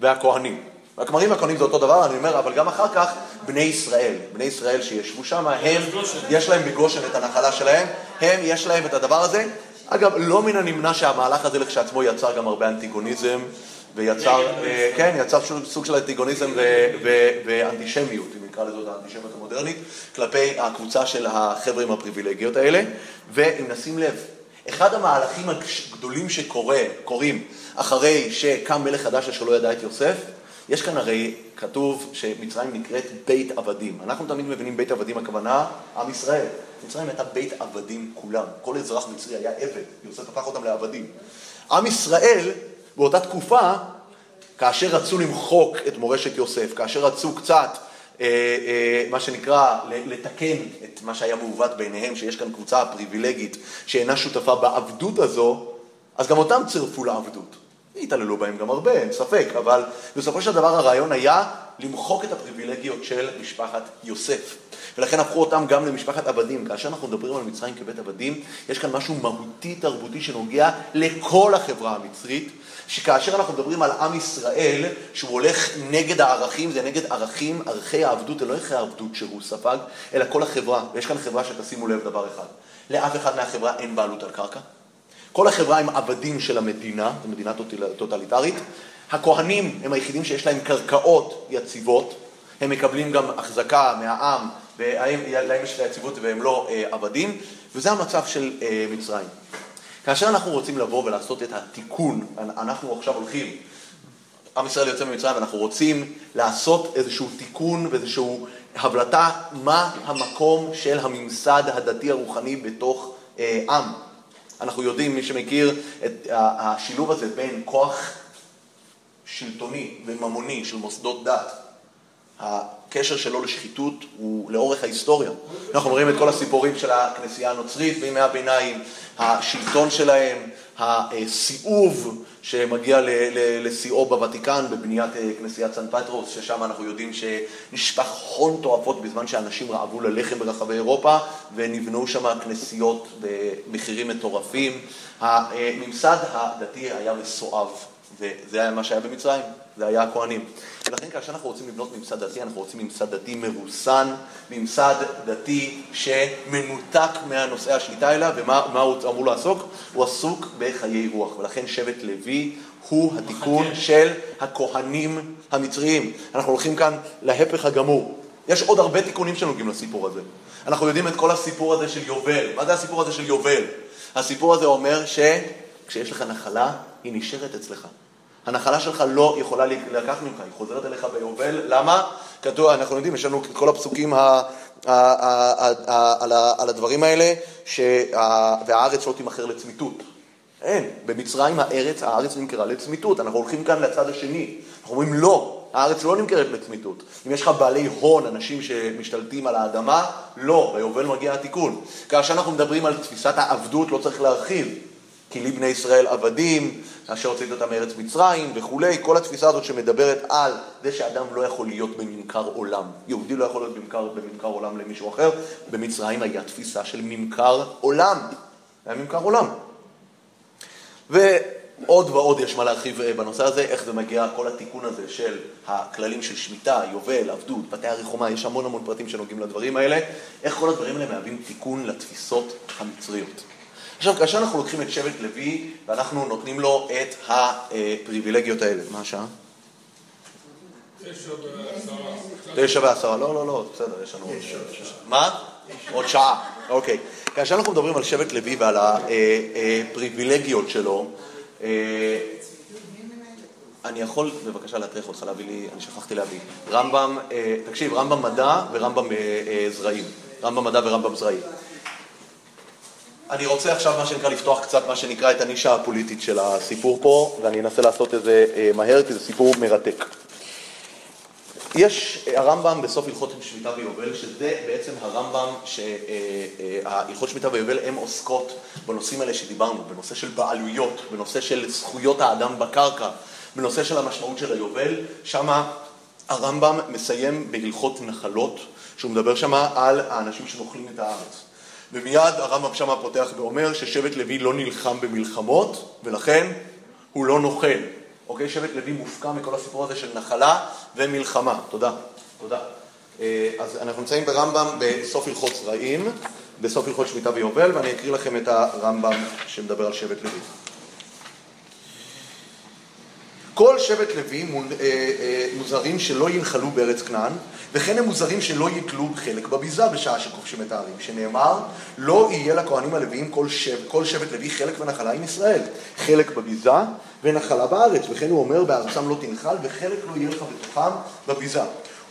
והכהנים. הכמרים והכהנים זה אותו דבר, אני אומר, אבל גם אחר כך בני ישראל, בני ישראל שישבו שם, הם. יש להם בגושן את הנחלה שלהם, הם, יש להם את הדבר הזה. אגב, לא מן הנמנע שהמהלך הזה לכשעצמו יצר גם הרבה אנטיגוניזם, ויצר, אה, כן, יצר סוג- של אנטיגוניזם ואנטישמיות, אם נקרא לזה האנטישמיות המודרנית, כלפי הקבוצה של החבר'ה עם הפריבילגיות האלה. ואם נשים לב, אחד המהלכים הגדולים שקורים אחרי שקם מלך חדש שלא ידע את יוסף, יש כאן הרי, כתוב שמצרים נקראת בית עבדים. אנחנו תמיד מבינים בית עבדים, הכוונה עם ישראל. מצרים הייתה בית עבדים כולם. כל אזרח מצרי היה עבד, יוסף הפך אותם לעבדים. עם ישראל, באותה תקופה, כאשר רצו למחוק את מורשת יוסף, כאשר רצו קצת, אה, אה, מה שנקרא, לתקן את מה שהיה מעוות ביניהם, שיש כאן קבוצה פריבילגית שאינה שותפה בעבדות הזו, אז גם אותם צירפו לעבדות. התעללו בהם גם הרבה, אין ספק, אבל בסופו של דבר הרעיון היה למחוק את הפריבילגיות של משפחת יוסף. ולכן הפכו אותם גם למשפחת עבדים. כאשר אנחנו מדברים על מצרים כבית עבדים, יש כאן משהו מהותי תרבותי שנוגע לכל החברה המצרית, שכאשר אנחנו מדברים על עם ישראל, שהוא הולך נגד הערכים, זה נגד ערכים, ערכי העבדות, זה לא ערכי העבדות שהוא ספג, אלא כל החברה. ויש כאן חברה שתשימו לב דבר אחד, לאף אחד מהחברה אין בעלות על קרקע. כל החברה הם עבדים של המדינה, זו מדינה טוטל- טוטליטרית. הכהנים הם היחידים שיש להם קרקעות יציבות, הם מקבלים גם החזקה מהעם, ולהם יש את היציבות והם לא אה, עבדים, וזה המצב של אה, מצרים. כאשר אנחנו רוצים לבוא ולעשות את התיקון, אנחנו עכשיו הולכים, עם ישראל יוצא ממצרים ואנחנו רוצים לעשות איזשהו תיקון ואיזושהי הבלטה, מה המקום של הממסד הדתי הרוחני בתוך אה, עם. אנחנו יודעים, מי שמכיר את השילוב הזה בין כוח שלטוני וממוני של מוסדות דת, הקשר שלו לשחיתות הוא לאורך ההיסטוריה. אנחנו רואים את כל הסיפורים של הכנסייה הנוצרית בימי הביניים, השלטון שלהם, הסיאוב שמגיע לשיאו בוותיקן בבניית אה, כנסיית סן פטרוס, ששם אנחנו יודעים שנשפך הון תועפות בזמן שאנשים רעבו ללחם ברחבי אירופה ונבנו שם כנסיות במחירים מטורפים. הממסד הדתי היה מסואב, וזה היה מה שהיה במצרים, זה היה הכוהנים. ולכן כאשר אנחנו רוצים לבנות ממסד דתי, אנחנו רוצים ממסד דתי מרוסן, ממסד דתי שמנותק מהנושאי השליטה אליו, ומה מה הוא אמור לעסוק? הוא עסוק בחיי רוח, ולכן שבט לוי הוא התיקון של הכהנים המצריים. אנחנו הולכים כאן להפך הגמור. יש עוד הרבה תיקונים שנוגעים לסיפור הזה. אנחנו יודעים את כל הסיפור הזה של יובל. מה זה הסיפור הזה של יובל? הסיפור הזה אומר שכשיש לך נחלה, היא נשארת אצלך. הנחלה שלך לא יכולה לקחת ממך, היא חוזרת אליך ביובל. למה? כתוב, אנחנו יודעים, יש לנו את כל הפסוקים ה, ה, ה, ה, ה, על, ה, על הדברים האלה, שה, והארץ לא תימכר לצמיתות. אין, במצרים הארץ, הארץ נמכרה לצמיתות, אנחנו הולכים כאן לצד השני. אנחנו אומרים לא, הארץ לא נמכרת לצמיתות. אם יש לך בעלי הון, אנשים שמשתלטים על האדמה, לא, ביובל מגיע התיקון. כאשר אנחנו מדברים על תפיסת העבדות, לא צריך להרחיב. כי לי בני ישראל עבדים, אשר הוצאת אותם מארץ מצרים וכולי, כל התפיסה הזאת שמדברת על זה שאדם לא יכול להיות בממכר עולם. יהודי לא יכול להיות בממכר, בממכר עולם למישהו אחר, במצרים היה תפיסה של ממכר עולם. היה ממכר עולם. ועוד ועוד יש מה להרחיב אה, בנושא הזה, איך זה מגיע, כל התיקון הזה של הכללים של שמיטה, יובל, עבדות, בתי הריחומה, יש המון המון פרטים שנוגעים לדברים האלה, איך כל הדברים האלה מהווים תיקון לתפיסות המצריות. עכשיו, כאשר אנחנו לוקחים את שבט לוי ואנחנו נותנים לו את הפריבילגיות האלה, מה השעה? תשע ועשרה. תשע ועשרה, לא, לא, לא, בסדר, יש לנו... מה? עוד שעה, אוקיי. כאשר אנחנו מדברים על שבט לוי ועל הפריבילגיות שלו, אה, אני יכול בבקשה להטריח אותך להביא לי, אני שכחתי להביא, רמב"ם, אה, תקשיב, רמב"ם מדע ורמב"ם אה, אה, זרעים, רמב"ם מדע ורמב"ם זרעים. אני רוצה עכשיו, מה שנקרא, לפתוח קצת מה שנקרא את הנישה הפוליטית של הסיפור פה, ואני אנסה לעשות את זה אה, מהר, כי זה סיפור מרתק. יש הרמב"ם בסוף הלכות שמיטה ויובל, שזה בעצם הרמב"ם שהלכות שמיטה ויובל הן עוסקות בנושאים האלה שדיברנו, בנושא של בעלויות, בנושא של זכויות האדם בקרקע, בנושא של המשמעות של היובל, שם הרמב"ם מסיים בהלכות נחלות, שהוא מדבר שם על האנשים שנוכלים את הארץ. ומיד הרמב"ם שם פותח ואומר ששבט לוי לא נלחם במלחמות, ולכן הוא לא נוכל. אוקיי? שבט לוי מופקע מכל הסיפור הזה של נחלה ומלחמה. תודה. תודה. אה, אז אנחנו נמצאים ברמב"ם בסוף הלכות זרעים, בסוף הלכות שמיטה ויובל, ואני אקריא לכם את הרמב"ם שמדבר על שבט לוי. כל שבט לוי אה, אה, מוזרים שלא ינחלו בארץ כנען, וכן הם מוזרים שלא ייטלו חלק בביזה בשעה שכובשים את הערים, שנאמר, לא יהיה לכהנים הלוויים כל שבט לוי חלק ונחלה עם ישראל, חלק בביזה ונחלה בארץ, וכן הוא אומר בארצם לא תנחל וחלק לא יהיה לך בתוכם בביזה.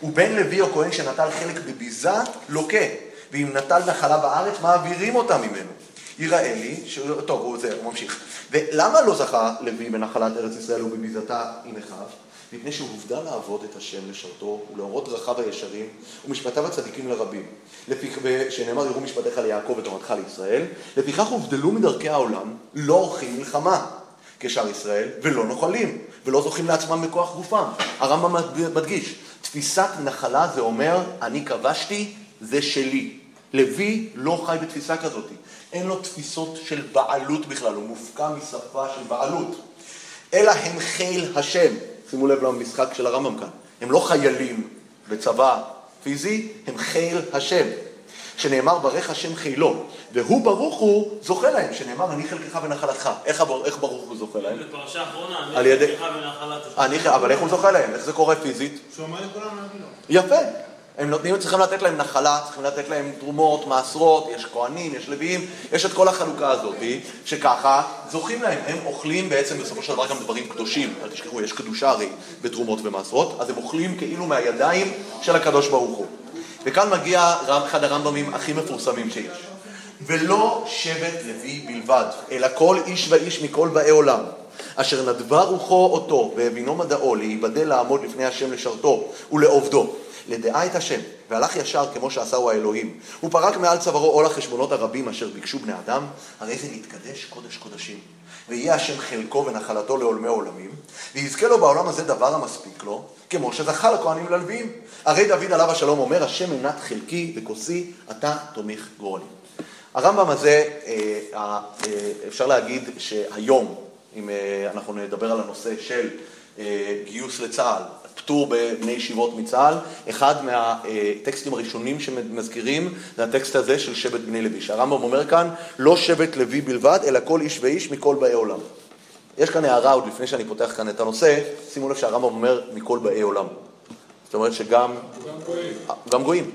ובן לוי או כהן שנטל חלק בביזה, לוקה, ואם נטל נחלה בארץ, מעבירים אותה ממנו. יראה לי, ש... טוב, הוא זה, הוא ממשיך. ולמה לא זכה לוי בנחלת ארץ ישראל ובביזתה עם אחיו? מפני שהובדל לעבוד את השם לשרתו ולאורות דרכיו הישרים ומשפטיו הצדיקים לרבים. לפיכ... שנאמר יראו משפטיך ליעקב ותורתך לישראל. לפיכך הובדלו מדרכי העולם, לא עורכים מלחמה כשאר ישראל, ולא נוחלים, ולא זוכים לעצמם בכוח גופם. הרמב"ם מדגיש, תפיסת נחלה זה אומר, אני כבשתי, זה שלי. לוי לא חי בתפיסה כזאת. אין לו תפיסות של בעלות בכלל, הוא מופקע משפה של בעלות. אלא הם חיל השם. שימו לב למשחק של הרמב"ם כאן. הם לא חיילים בצבא פיזי, הם חיל השם. שנאמר ברך השם חילו, והוא ברוך הוא זוכה להם, שנאמר אני חלקך ונחלתך. איך, הבר- איך ברוך הוא זוכה להם? בפרשה האחרונה, על אני ידי- חלקך ונחלת השם. אני, אבל איך הוא זוכה להם? איך זה קורה פיזית? שהוא אומר לכולם להביא לו. יפה. הם נותנים, צריכים לתת להם נחלה, צריכים לתת להם תרומות, מעשרות, יש כהנים, יש לוויים, יש את כל החלוקה הזאת, שככה זוכים להם. הם אוכלים בעצם בסופו של דבר גם דברים קדושים. אל תשכחו, יש קדושה הרי בתרומות ומעשרות, אז הם אוכלים כאילו מהידיים של הקדוש ברוך הוא. וכאן מגיע אחד הרמב"מים הכי מפורסמים שיש. ולא שבט לוי בלבד, אלא כל איש ואיש מכל באי עולם, אשר נדבה רוחו אותו והבינו מדעו להיבדל לעמוד לפני השם לשרתו ולעובדו, לדעה את השם, והלך ישר כמו שעשהו האלוהים. הוא פרק מעל צווארו עול החשבונות הרבים אשר ביקשו בני אדם, הרי זה נתקדש קודש קודשים. ויהיה השם חלקו ונחלתו לעולמי עולמים, ויזכה לו בעולם הזה דבר המספיק לו, כמו שזכה לכהנים וללוויים. הרי דוד עליו השלום אומר, השם מנת חלקי וכוסי, אתה תומך גורלי. הרמב"ם הזה, אה, אה, אה, אפשר להגיד שהיום, אם אנחנו נדבר על הנושא של גיוס לצה"ל, פטור בבני ישיבות מצה"ל, אחד מהטקסטים הראשונים שמזכירים זה הטקסט הזה של שבט בני לוי, שהרמב"ם אומר כאן, לא שבט לוי בלבד, אלא כל איש ואיש מכל באי עולם. יש כאן הערה עוד לפני שאני פותח כאן את הנושא, שימו לב שהרמב"ם אומר מכל באי עולם. זאת אומרת שגם גם גויים. גם גויים.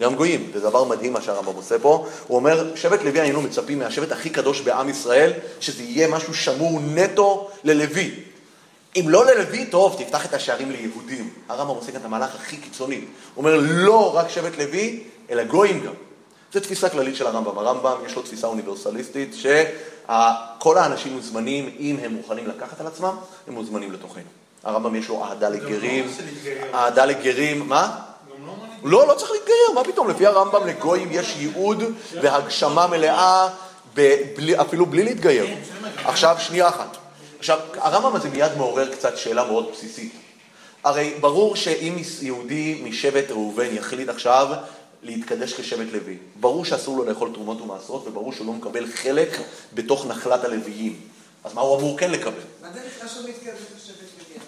גם גויים, זה דבר מדהים מה שהרמב"ם עושה פה. הוא אומר, שבט לוי היינו מצפים מהשבט הכי קדוש בעם ישראל, שזה יהיה משהו שמור נטו ללוי. אם לא ללוי, טוב, תפתח את השערים ליהודים. הרמב"ם עושה כאן את המהלך הכי קיצוני. הוא אומר, לא רק שבט לוי, אלא גויים גם. זו תפיסה כללית של הרמב"ם. הרמב"ם יש לו תפיסה אוניברסליסטית, שכל האנשים מוזמנים, אם הם מוכנים לקחת על עצמם, הם מוזמנים לתוכנו. הרמב"ם יש לו אהדה לגרים, של להתגייר. אהדה לגרים, מה? לא. לא, לא צריך להתגייר, מה פתאום? לפי הרמב"ם לגויים יש ייעוד והגשמה מלאה, אפילו בלי להתגייר. עכשיו, שנייה אחת. עכשיו, הרמב"ם הזה מיד מעורר קצת שאלה מאוד בסיסית. הרי ברור שאם יהודי משבט ראובן יחליט עכשיו להתקדש כשבט לוי, ברור שאסור לו לאכול תרומות ומעשרות, וברור שהוא לא מקבל חלק בתוך נחלת הלוויים. אז מה הוא אמור כן לקבל? מה זה נקרא שהוא מתקרב לשבט לוי?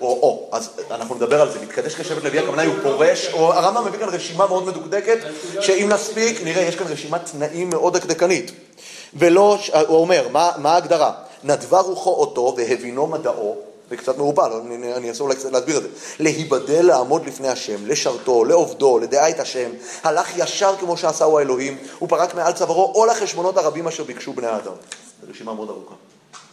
או, או, אז אנחנו נדבר על זה, מתקדש כשבט לוי, הכוונה היא הוא פורש, או הרמב"ם מביא כאן רשימה מאוד מדוקדקת, שאם נספיק, נראה, יש כאן רשימת תנאים מאוד דקדקנית. ולא, הוא אומר, מה ההגדרה? נדבה רוחו אותו והבינו מדעו, זה קצת מעורפל, אני, אני- אנסה אולי קצת להסביר את זה. להיבדל לעמוד לפני השם, לשרתו, לעובדו, לדעה את השם, הלך ישר כמו שעשהו האלוהים, הוא פרק מעל צווארו עול החשבונות הרבים אשר ביקשו בני האדם. זו רשימה מאוד ארוכה.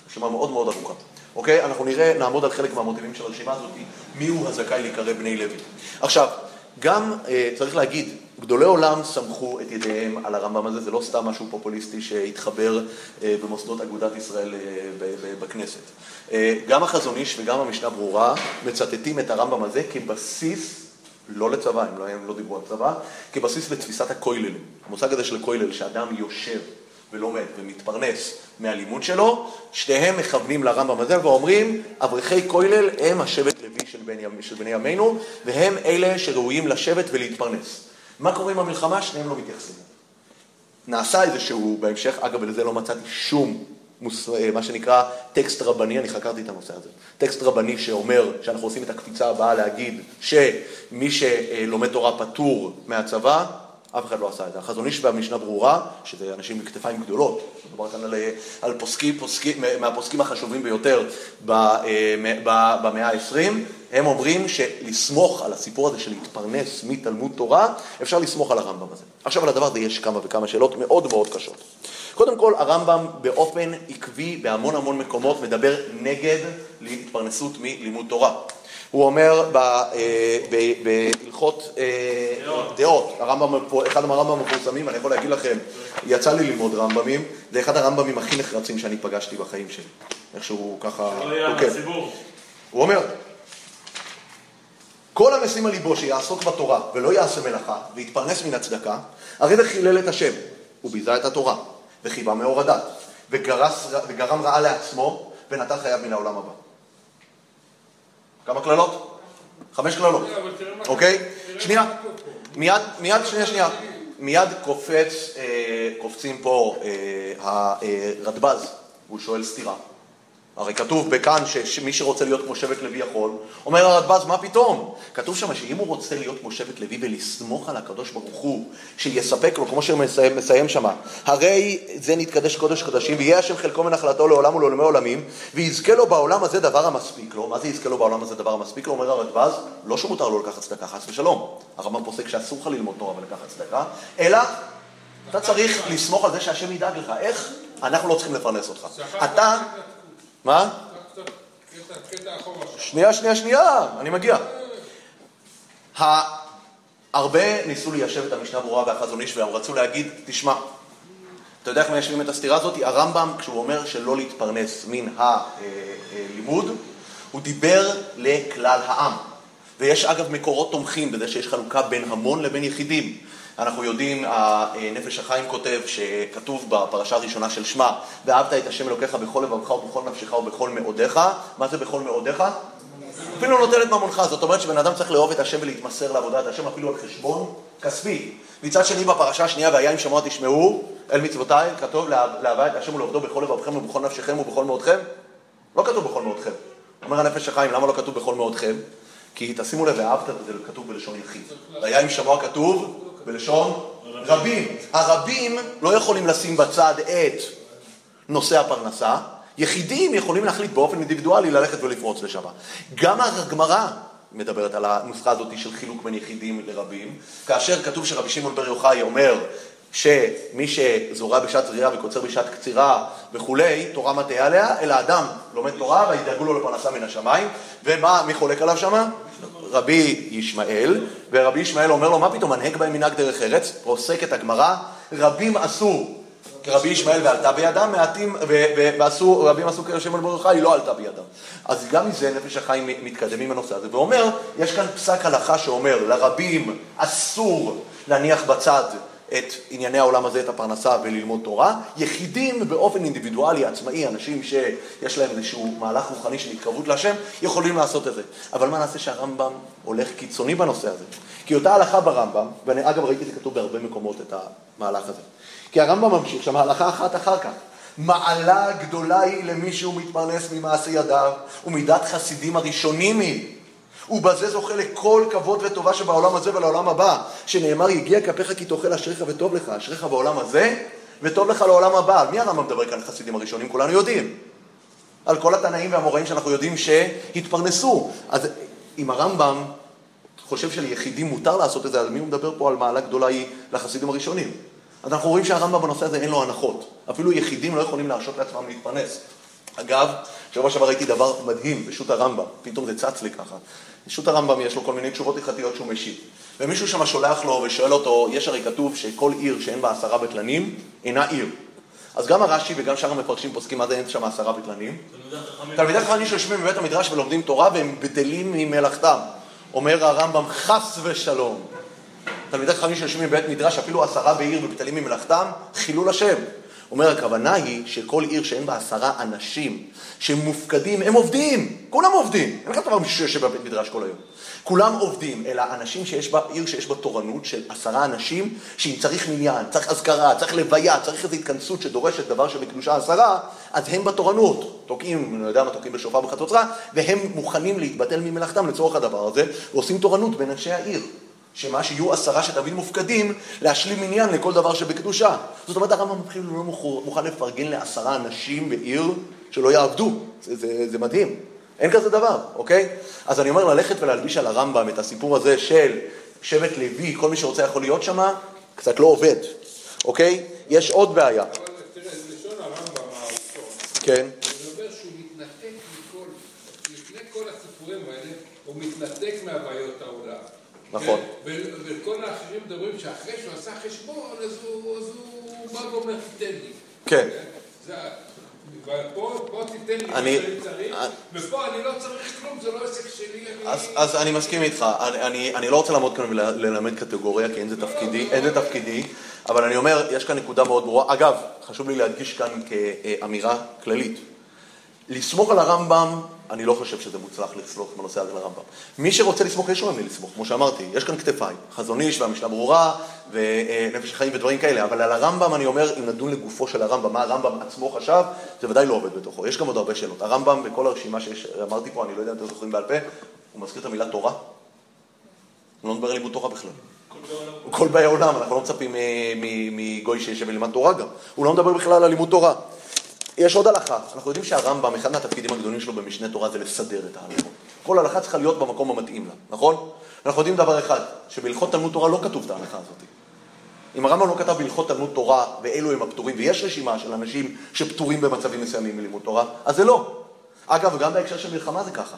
רשימה מאוד מאוד ארוכה. אוקיי? אנחנו נראה, נעמוד על חלק מהמוטיבים של הרשימה הזאת, מי הוא הזכאי להיקרא בני לוי. עכשיו, גם אה, צריך להגיד, גדולי עולם סמכו את ידיהם על הרמב"ם הזה, זה לא סתם משהו פופוליסטי שהתחבר אה, במוסדות אגודת ישראל אה, בכנסת. אה, גם החזון איש וגם המשנה ברורה מצטטים את הרמב"ם הזה כבסיס לא לצבא, הם לא, הם לא דיברו על צבא, כבסיס לתפיסת הכוללים. המושג הזה של כולל, שאדם יושב ולומד ומתפרנס מהלימוד שלו, שתיהם מכוונים לרמב"ם הזה ואומרים, אברכי כולל הם השבט לוי של בני, של בני ימינו, והם אלה שראויים לשבת ולהתפרנס. מה קורה עם המלחמה? שניהם לא מתייחסים. נעשה איזשהו, בהמשך, אגב, לזה לא מצאתי שום, מוס, אה, מה שנקרא טקסט רבני, אני חקרתי את הנושא הזה. טקסט רבני שאומר שאנחנו עושים את הקפיצה הבאה להגיד שמי שלומד תורה פטור מהצבא, אף אחד לא עשה את זה. החזון איש והמשנה ברורה, שזה אנשים עם כתפיים גדולות, מדובר כאן על, על פוסקים, פוסקים, מהפוסקים החשובים ביותר אה, במאה ה-20, הם אומרים שלסמוך על הסיפור הזה של להתפרנס מתלמוד תורה, אפשר לסמוך על הרמב"ם הזה. עכשיו על הדבר הזה יש כמה וכמה שאלות מאוד מאוד קשות. קודם כל, הרמב"ם באופן עקבי בהמון המון מקומות מדבר נגד להתפרנסות מלימוד תורה. הוא אומר אה, בהלכות אה, דעות, הרמב"ם, אחד מהרמב"ם המפורסמים, אני יכול להגיד לכם, יצא לי ללמוד רמב"מים, זה אחד הרמב"מים הכי נחרצים שאני פגשתי בחיים שלי. איך שהוא ככה. הוא אומר, כל המשים על ליבו שיעסוק בתורה ולא יעשה מלאכה ויתפרנס מן הצדקה, הרי זה חילל את השם, הוא ביזה את התורה, וחיבה מאור הדת, וגרם רעה לעצמו ונטל חייו מן העולם הבא. כמה קללות? חמש קללות, אוקיי? שנייה, מיד, מיד, שנייה, שנייה. מיד קופץ, אה, קופצים פה אה, הרדב"ז, הוא שואל סתירה. הרי כתוב בכאן שמי שרוצה להיות כמו שבט לוי יכול, אומר הרדב"ז, מה פתאום? כתוב שם שאם הוא רוצה להיות כמו שבט לוי ולסמוך על הקדוש ברוך הוא, שיספק לו, כמו שהוא מסיים, מסיים שם, הרי זה נתקדש קודש קודשים, ויהיה השם חלקו מנחלתו לעולם ולעולמי עולמים, ויזכה לו בעולם הזה דבר המספיק לו. מה זה יזכה לו בעולם הזה דבר המספיק לו? אומר הרדב"ז, לא שמותר לו לקחת צדקה, חס ושלום. הרמב"ם פוסק שאסור לך ללמוד תורה ולקחת צדקה, אלא אתה צריך לסמוך על זה שהשם ידאג לך. איך? אנחנו לא צריכים לפרנס אותך. אתה... מה? שנייה, שנייה, שנייה, אני מגיע. הרבה ניסו ליישב את המשנה ברורה והחזון איש והם רצו להגיד, תשמע, אתה יודע איך מיישבים את הסתירה הזאת? הרמב"ם, כשהוא אומר שלא להתפרנס מן הלימוד, הוא דיבר לכלל העם. ויש אגב מקורות תומכים בזה שיש חלוקה בין המון לבין יחידים. אנחנו יודעים, הנפש החיים כותב, שכתוב בפרשה הראשונה של שמע, ואהבת את השם אלוקיך בכל לבבך ובכל נפשך ובכל מאודיך. מה זה בכל מאודיך? אפילו נותן את ממונך, זאת אומרת שבן אדם צריך לאהוב את השם ולהתמסר לעבודת השם אפילו על חשבון כספי. מצד שני בפרשה השנייה, והיה אם שמוע תשמעו אל מצוותיי, כתוב לאהבה את השם ולעובדו בכל לבבכם ובכל נפשכם ובכל מאודכם? לא כתוב בכל מאודכם. אומר הנפש החיים, למה לא כתוב בכל מאודכם? כי תשימו לב, ואהבת זה כתוב בלשון יחיד. והיה אם שמוע כתוב בלשון רבים. הרבים לא יכולים לשים בצד את נושא הפרנסה, יחידים יכולים להחליט באופן אינדיבידואלי ללכת ולפרוץ לשם. גם הגמרא מדברת על הנוסחה הזאת של חילוק בין יחידים לרבים, כאשר כתוב שרבי שמעון בר יוחאי אומר שמי שזורע בשעת זריעה וקוצר בשעת קצירה וכולי, תורה מטעה עליה, אלא אדם לומד תורה וידאגו לו לפרנסה מן השמיים, ומה, מי חולק עליו שמה? רבי ישמעאל, ורבי ישמעאל אומר לו, מה פתאום, מנהג בהם מנהג דרך ארץ, פוסקת הגמרא, רבים עשו כרבי ישמעאל ועלתה בידם, מעטים, ועשו, רבים עשו כרשם ברוך היא לא עלתה בידם. אז גם מזה נפש החיים מתקדם עם הנושא הזה, ואומר, יש כאן פסק הלכה שאומר, לרבים אסור להניח בצד את ענייני העולם הזה, את הפרנסה וללמוד תורה. יחידים באופן אינדיבידואלי, עצמאי, אנשים שיש להם איזשהו מהלך רוחני של התקרבות להשם, יכולים לעשות את זה. אבל מה נעשה שהרמב"ם הולך קיצוני בנושא הזה? כי אותה הלכה ברמב"ם, ואני אגב ראיתי את זה כתוב בהרבה מקומות, את המהלך הזה. כי הרמב"ם ממשיך שם הלכה אחת אחר כך. מעלה גדולה היא למי שהוא מתפרנס ממעשה ידיו, ומידת חסידים הראשונים היא. ובזה זוכה לכל כבוד וטובה שבעולם הזה ולעולם הבא, שנאמר, יגיע כפיך כי תאכל אשריך וטוב לך, אשריך בעולם הזה וטוב לך לעולם הבא. על מי הרמב"ם מדבר כאן חסידים הראשונים? כולנו יודעים. על כל התנאים והמוראים שאנחנו יודעים שהתפרנסו. אז אם הרמב"ם חושב שליחידים מותר לעשות את זה, אז מי הוא מדבר פה על מעלה גדולה היא לחסידים הראשונים? אז אנחנו רואים שהרמב"ם בנושא הזה אין לו הנחות. אפילו יחידים לא יכולים להרשות לעצמם להתפרנס. אגב, שבוע שעבר ראיתי דבר מדהים בשו"ת הרמב"ם, פתאום זה צץ לי ככה. בשו"ת הרמב"ם יש לו כל מיני תשובות הלכתיות שהוא משיב. ומישהו שם שולח לו ושואל אותו, יש הרי כתוב שכל עיר שאין בה עשרה בטלנים, אינה עיר. אז גם הרש"י וגם שאר המפרשים פוסקים מה זה אין שם עשרה בטלנים. תלמידי חכמים שיושבים בבית המדרש ולומדים תורה והם בטלים ממלאכתם. אומר הרמב"ם חס ושלום. תלמידי חכמים שיושבים בבית מדרש, אפילו עשרה בעיר ובטלים ממלאכתם, חילול השם. אומר, הכוונה היא שכל עיר שאין בה עשרה אנשים שמופקדים, הם עובדים, כולם עובדים. אין לך דבר מישהו שיושב בבית מדרש כל היום. כולם עובדים, אלא אנשים שיש בה, עיר שיש בה תורנות של עשרה אנשים, שאם צריך מניין, צריך אזכרה, צריך לוויה, צריך איזו התכנסות שדורשת דבר שבקדושה עשרה, אז הם בתורנות. תוקעים, לא יודע מה, תוקעים בשופר בחצוצרה, והם מוכנים להתבטל ממלאכתם לצורך הדבר הזה, ועושים תורנות בין אנשי העיר. שמה שיהיו עשרה שתמיד מופקדים להשלים עניין לכל דבר שבקדושה. זאת אומרת הרמב"ם מתחיל לא מוכן לפרגן לעשרה אנשים בעיר שלא יעבדו. זה, זה, זה מדהים. אין כזה דבר, אוקיי? אז אני אומר ללכת ולהלביש על הרמב"ם את הסיפור הזה של שבט לוי, כל מי שרוצה יכול להיות שם, קצת לא עובד, אוקיי? יש עוד בעיה. אבל תראה, לשון הרמב"ם הראשון, כן, זה אומר שהוא מתנתק מכל, לפני כל הסיפורים האלה, הוא מתנתק מהבעיות העולם. נכון. וכל האחרים מדברים שאחרי שהוא עשה חשבון, אז הוא, אז בא ואומר, תיתן לי. כן. פה תיתן לי אני- צריך, אני- ופה אני לא צריך כלום, זה לא עסק שלי. אני- אז, אז אני מסכים איתך, אני, אני, אני לא רוצה לעמוד כאן וללמד קטגוריה, כי אין זה תפקידי, אין זה תפקידי, אבל אני אומר, יש כאן נקודה מאוד ברורה. אגב, חשוב לי להדגיש כאן כאמירה כללית. לסמוך על הרמב"ם, אני לא חושב שזה מוצלח לסמוך בנושא הזה על הרמב"ם. מי שרוצה לסמוך, יש לו על מי לסמוך, כמו שאמרתי, יש כאן כתפיים, חזון איש והמשנה ברורה, ונפש החיים ודברים כאלה, אבל על הרמב"ם אני אומר, אם נדון לגופו של הרמב"ם, מה הרמב"ם עצמו חשב, זה ודאי לא עובד בתוכו. יש גם עוד הרבה שאלות. הרמב"ם, בכל הרשימה שאמרתי פה, אני לא יודע אם אתם זוכרים בעל פה, הוא מזכיר את המילה תורה. הוא לא מדבר על לימוד תורה בכלל. כל באי עולם, אנחנו לא מצפים מגוי שישב וילמד תורה גם. הוא לא מדבר בכלל על לימוד תורה. יש עוד הלכה, אנחנו יודעים שהרמב"ם, אחד מהתפקידים הגדולים שלו במשנה תורה זה לסדר את ההלכות. כל הלכה צריכה להיות במקום המתאים לה, נכון? אנחנו יודעים דבר אחד, שבהלכות תלמוד תורה לא כתוב את ההלכה הזאת. אם הרמב"ם לא כתב בהלכות תלמוד תורה, ואלו הם הפטורים, ויש רשימה של אנשים שפטורים במצבים מסוימים מלימוד תורה, אז זה לא. אגב, גם בהקשר של מלחמה זה ככה.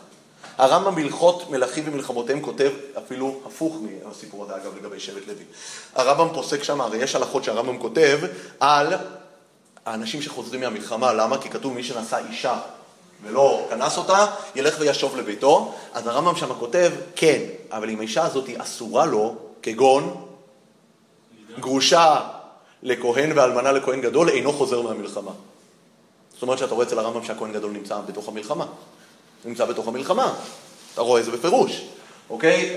הרמב"ם בהלכות מלכים ומלחמותיהם כותב אפילו הפוך מהסיפור הזה, אגב, לגבי שבט לוי. הרמב"ם פוסק שם, הרי יש הלכות שהרמב"ם כותב על האנשים שחוזרים מהמלחמה, למה? כי כתוב מי שנשא אישה ולא כנס אותה, ילך וישוב לביתו. אז הרמב"ם שם כותב, כן, אבל אם האישה הזאת היא אסורה לו, כגון גרושה לכהן ואלמנה לכהן גדול, אינו חוזר מהמלחמה. זאת אומרת שאתה רואה אצל הרמב"ם שהכהן גדול נמצא בתוך המלחמה. נמצא בתוך המלחמה. אתה רואה את זה בפירוש. אוקיי?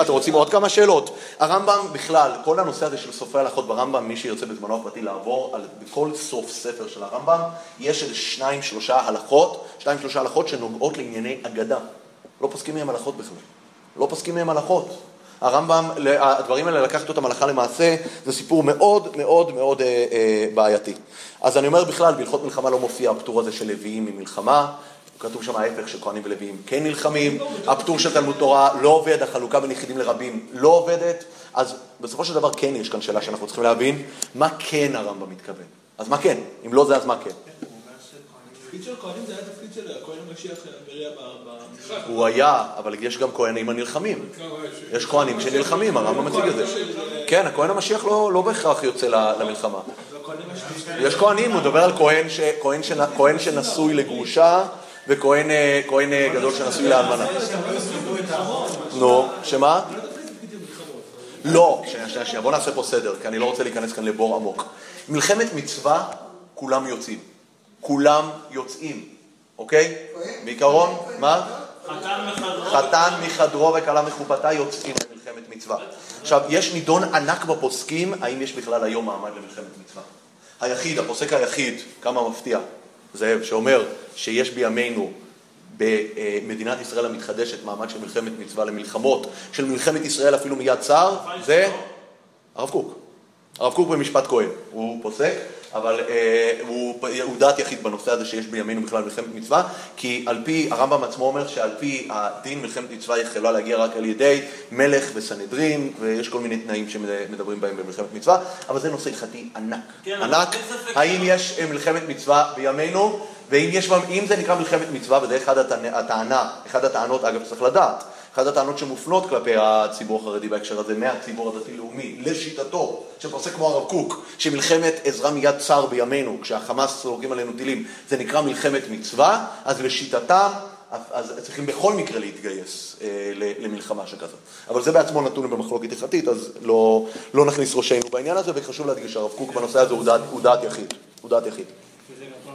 אתם, רוצים, עוד כמה שאלות? הרמב"ם בכלל, כל הנושא הזה של סופרי הלכות ברמב"ם, מי שירצה בזמנו הפרטי לעבור, על, בכל סוף ספר של הרמב"ם, יש איזה שניים, שלושה הלכות, שתיים, שלושה הלכות שנוגעות לענייני אגדה. לא פוסקים מהם הלכות בכלל. לא פוסקים מהם הלכות. הרמב"ם, הדברים האלה, לקחת אותם הלכה למעשה, זה סיפור מאוד מאוד מאוד אה, אה, בעייתי. אז אני אומר בכלל, בהלכות מלחמה לא מופיע הפטור הזה של לוויים ממלחמה, כתוב שם ההפך שכהנים ולוויים כן נלחמים, הפטור של תלמוד תורה לא עובד, החלוקה בין יחידים לרבים לא עובדת, אז בסופו של דבר כן יש כאן שאלה שאנחנו צריכים להבין, מה כן הרמב"ם מתכוון. אז מה כן? אם לא זה, אז מה כן? התפקיד של כהנים זה היה תפקיד של הכהן המשיח במזרח. הוא היה, אבל יש גם כהנים הנלחמים. יש כהנים שנלחמים, הרמב"ם מציג את זה. כן, הכהן המשיח לא, לא בהכרח יוצא למלחמה. יש כהנים, הוא מדבר על כהן שנשוי לגרושה וכהן אה, אה, גדול שנשוי לאלמנה. נו, שמה? לא, שנייה, שנייה, שנייה, בוא נעשה פה סדר, כי אני לא רוצה להיכנס כאן לבור עמוק. מלחמת מצווה, כולם יוצאים. כולם יוצאים, אוקיי? בעיקרון, מה? חתן מחדרו וכלה מחופתה יוצאים למלחמת מצווה. עכשיו, יש נידון ענק בפוסקים, האם יש בכלל היום מעמד למלחמת מצווה. היחיד, הפוסק היחיד, כמה מפתיע, זאב, שאומר שיש בימינו במדינת ישראל המתחדשת מעמד של מלחמת מצווה למלחמות, של מלחמת ישראל אפילו מיד צר, זה הרב קוק. הרב קוק במשפט כהן, הוא פוסק, אבל אה, הוא, הוא דעת יחיד בנושא הזה שיש בימינו בכלל מלחמת מצווה, כי על פי, הרמב"ם עצמו אומר שעל פי הדין מלחמת מצווה יכולה להגיע רק על ידי מלך וסנהדרין, ויש כל מיני תנאים שמדברים בהם במלחמת מצווה, אבל זה נושא הלכתי ענק. כן, ענק, האם. יש אה, מלחמת מצווה בימינו, ואם יש, אם זה נקרא מלחמת מצווה, וזה אחד הטענה, הטענה, אחד הטענות, אגב, צריך לדעת, אחת הטענות שמופנות כלפי הציבור החרדי בהקשר הזה, מהציבור הדתי-לאומי, לשיטתו, שפוסק כמו הרב קוק, שמלחמת עזרה מיד צר בימינו, כשהחמאס זורקים עלינו טילים, זה נקרא מלחמת מצווה, אז לשיטתם, אז צריכים בכל מקרה להתגייס אה, למלחמה שכזאת. אבל זה בעצמו נתון במחלוקת הלכתית, אז לא, לא נכניס ראשנו בעניין הזה, וחשוב להדגיש שהרב קוק בנושא הזה הוא דעת, הוא דעת יחיד. הוא דעת יחיד. אה.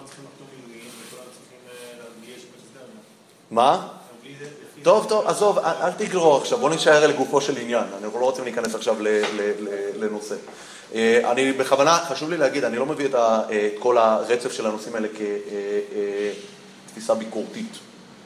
מה? טוב, טוב, עזוב, אל, תגרור עכשיו, בוא נישאר לגופו של עניין, אנחנו לא רוצים להיכנס עכשיו לנושא. אה, אני בכוונה, חשוב לי להגיד, אני לא מביא את אה, כל הרצף של הנושאים האלה כתפיסה ביקורתית,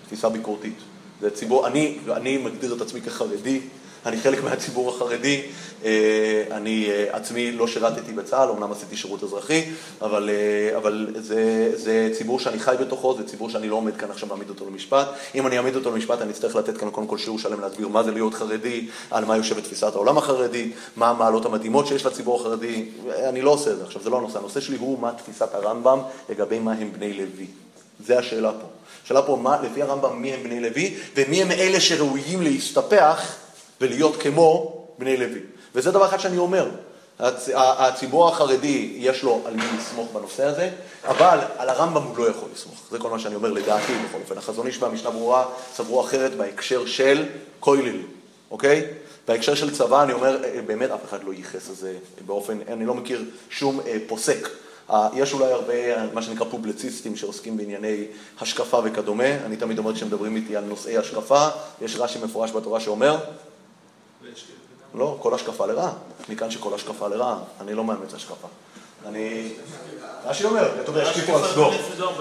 תפיסה ביקורתית. זה ציבור, אני, אני מגדיר את עצמי כחרדי, אני חלק מהציבור החרדי, אה, אני אה, עצמי לא שירתתי בצה"ל, אמנם עשיתי שירות אזרחי, אבל, אה, אבל זה, זה ציבור שאני חי בתוכו, זה ציבור שאני לא עומד כאן עכשיו להעמיד אותו למשפט. אם אני אעמיד אותו למשפט, אני אצטרך לתת כאן קודם כל שיעור שלם להסביר מה זה להיות חרדי, על מה יושבת תפיסת העולם החרדי, מה המעלות המדהימות שיש לציבור החרדי, אני לא עושה את זה. עכשיו, זה לא הנושא, הנושא שלי הוא מה תפיסת הרמב"ם לגבי מה הם בני לוי. זה השאלה פה. השאלה פה, מה, לפי הרמב"ם, מי הם בני לוי, ומי הם אלה שראויים להסתפח ולהיות כמו בני לוי. וזה דבר אחד שאני אומר. הצ... הציבור החרדי, יש לו על מי לסמוך בנושא הזה, אבל על הרמב"ם הוא לא יכול לסמוך. זה כל מה שאני אומר לדעתי, בכל אופן. החזון איש והמשנה ברורה סברו אחרת בהקשר של כולל, אוקיי? בהקשר של צבא, אני אומר, אה, באמת אף אחד לא ייחס לזה באופן, אני לא מכיר שום אה, פוסק. אה, יש אולי הרבה, מה שנקרא פובלציסטים שעוסקים בענייני השקפה וכדומה. אני תמיד אומר כשמדברים איתי על נושאי השקפה, יש רש"י מפורש בתורה שאומר, לא, כל השקפה לרעה. מכאן שכל השקפה לרעה. אני לא מאמץ השקפה. אני... רש"י אומר, כתוב וישקיפו על סדום.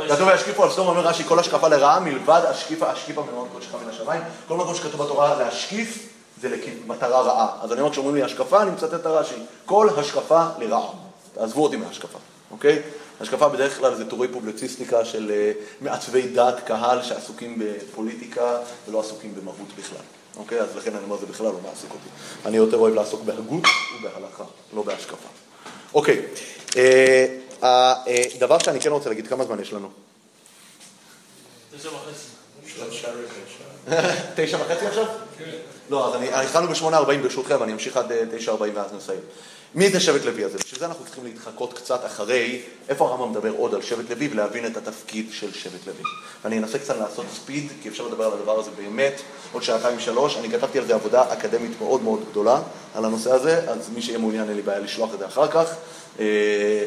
כתוב וישקיפו על סדום, אומר רש"י, כל השקפה לרעה מלבד השקיפה, השקיפה ממעון קודשך מן השמיים. כל מקום שכתוב בתורה להשקיף זה למטרה רעה. אז אני אומר, כשאומרים לי השקפה, אני מצטט את הרש"י. כל השקפה לרעה. תעזבו אותי מהשקפה, אוקיי? השקפה בדרך כלל זה טורי פובלציסטיקה של אה, מעצבי דעת קהל שעסוקים בפוליטיקה ולא עסוקים במהות בכלל. אוקיי? אז לכן אני אומר, זה בכלל לא מעסיק אותי. אני יותר אוהב לעסוק בהגות ובהלכה, לא בהשקפה. אוקיי, הדבר שאני כן רוצה להגיד, כמה זמן יש לנו? תשע וחצי. <laughs> תשע וחצי עכשיו? כן. לא, אז התחלנו ב-8.40 ברשותכם, אני אמשיך עד 9.40 ואז נסיים. מי זה שבט לוי הזה? בשביל זה אנחנו צריכים להתחקות קצת אחרי איפה הרמב"ם מדבר עוד על שבט לוי ולהבין את התפקיד של שבט לוי. אני אנסה קצת לעשות ספיד, כי אפשר לדבר על הדבר הזה באמת עוד שעתיים שלוש. אני כתבתי על זה עבודה אקדמית מאוד מאוד גדולה על הנושא הזה, אז מי שיהיה מעוניין אין לי בעיה לשלוח את זה אחר כך. אה,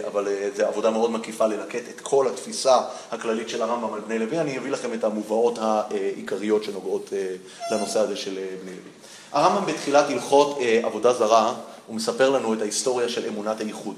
אבל אה, זו עבודה מאוד מקיפה ללקט את כל התפיסה הכללית של הרמב"ם על בני לוי. אני אביא לכם את המובאות העיקריות שנוגעות אה, לנושא הזה של בני לוי. הרמב"ם בתחילת הלכות עבודה זרה הוא מספר לנו את ההיסטוריה של אמונת הייחוד.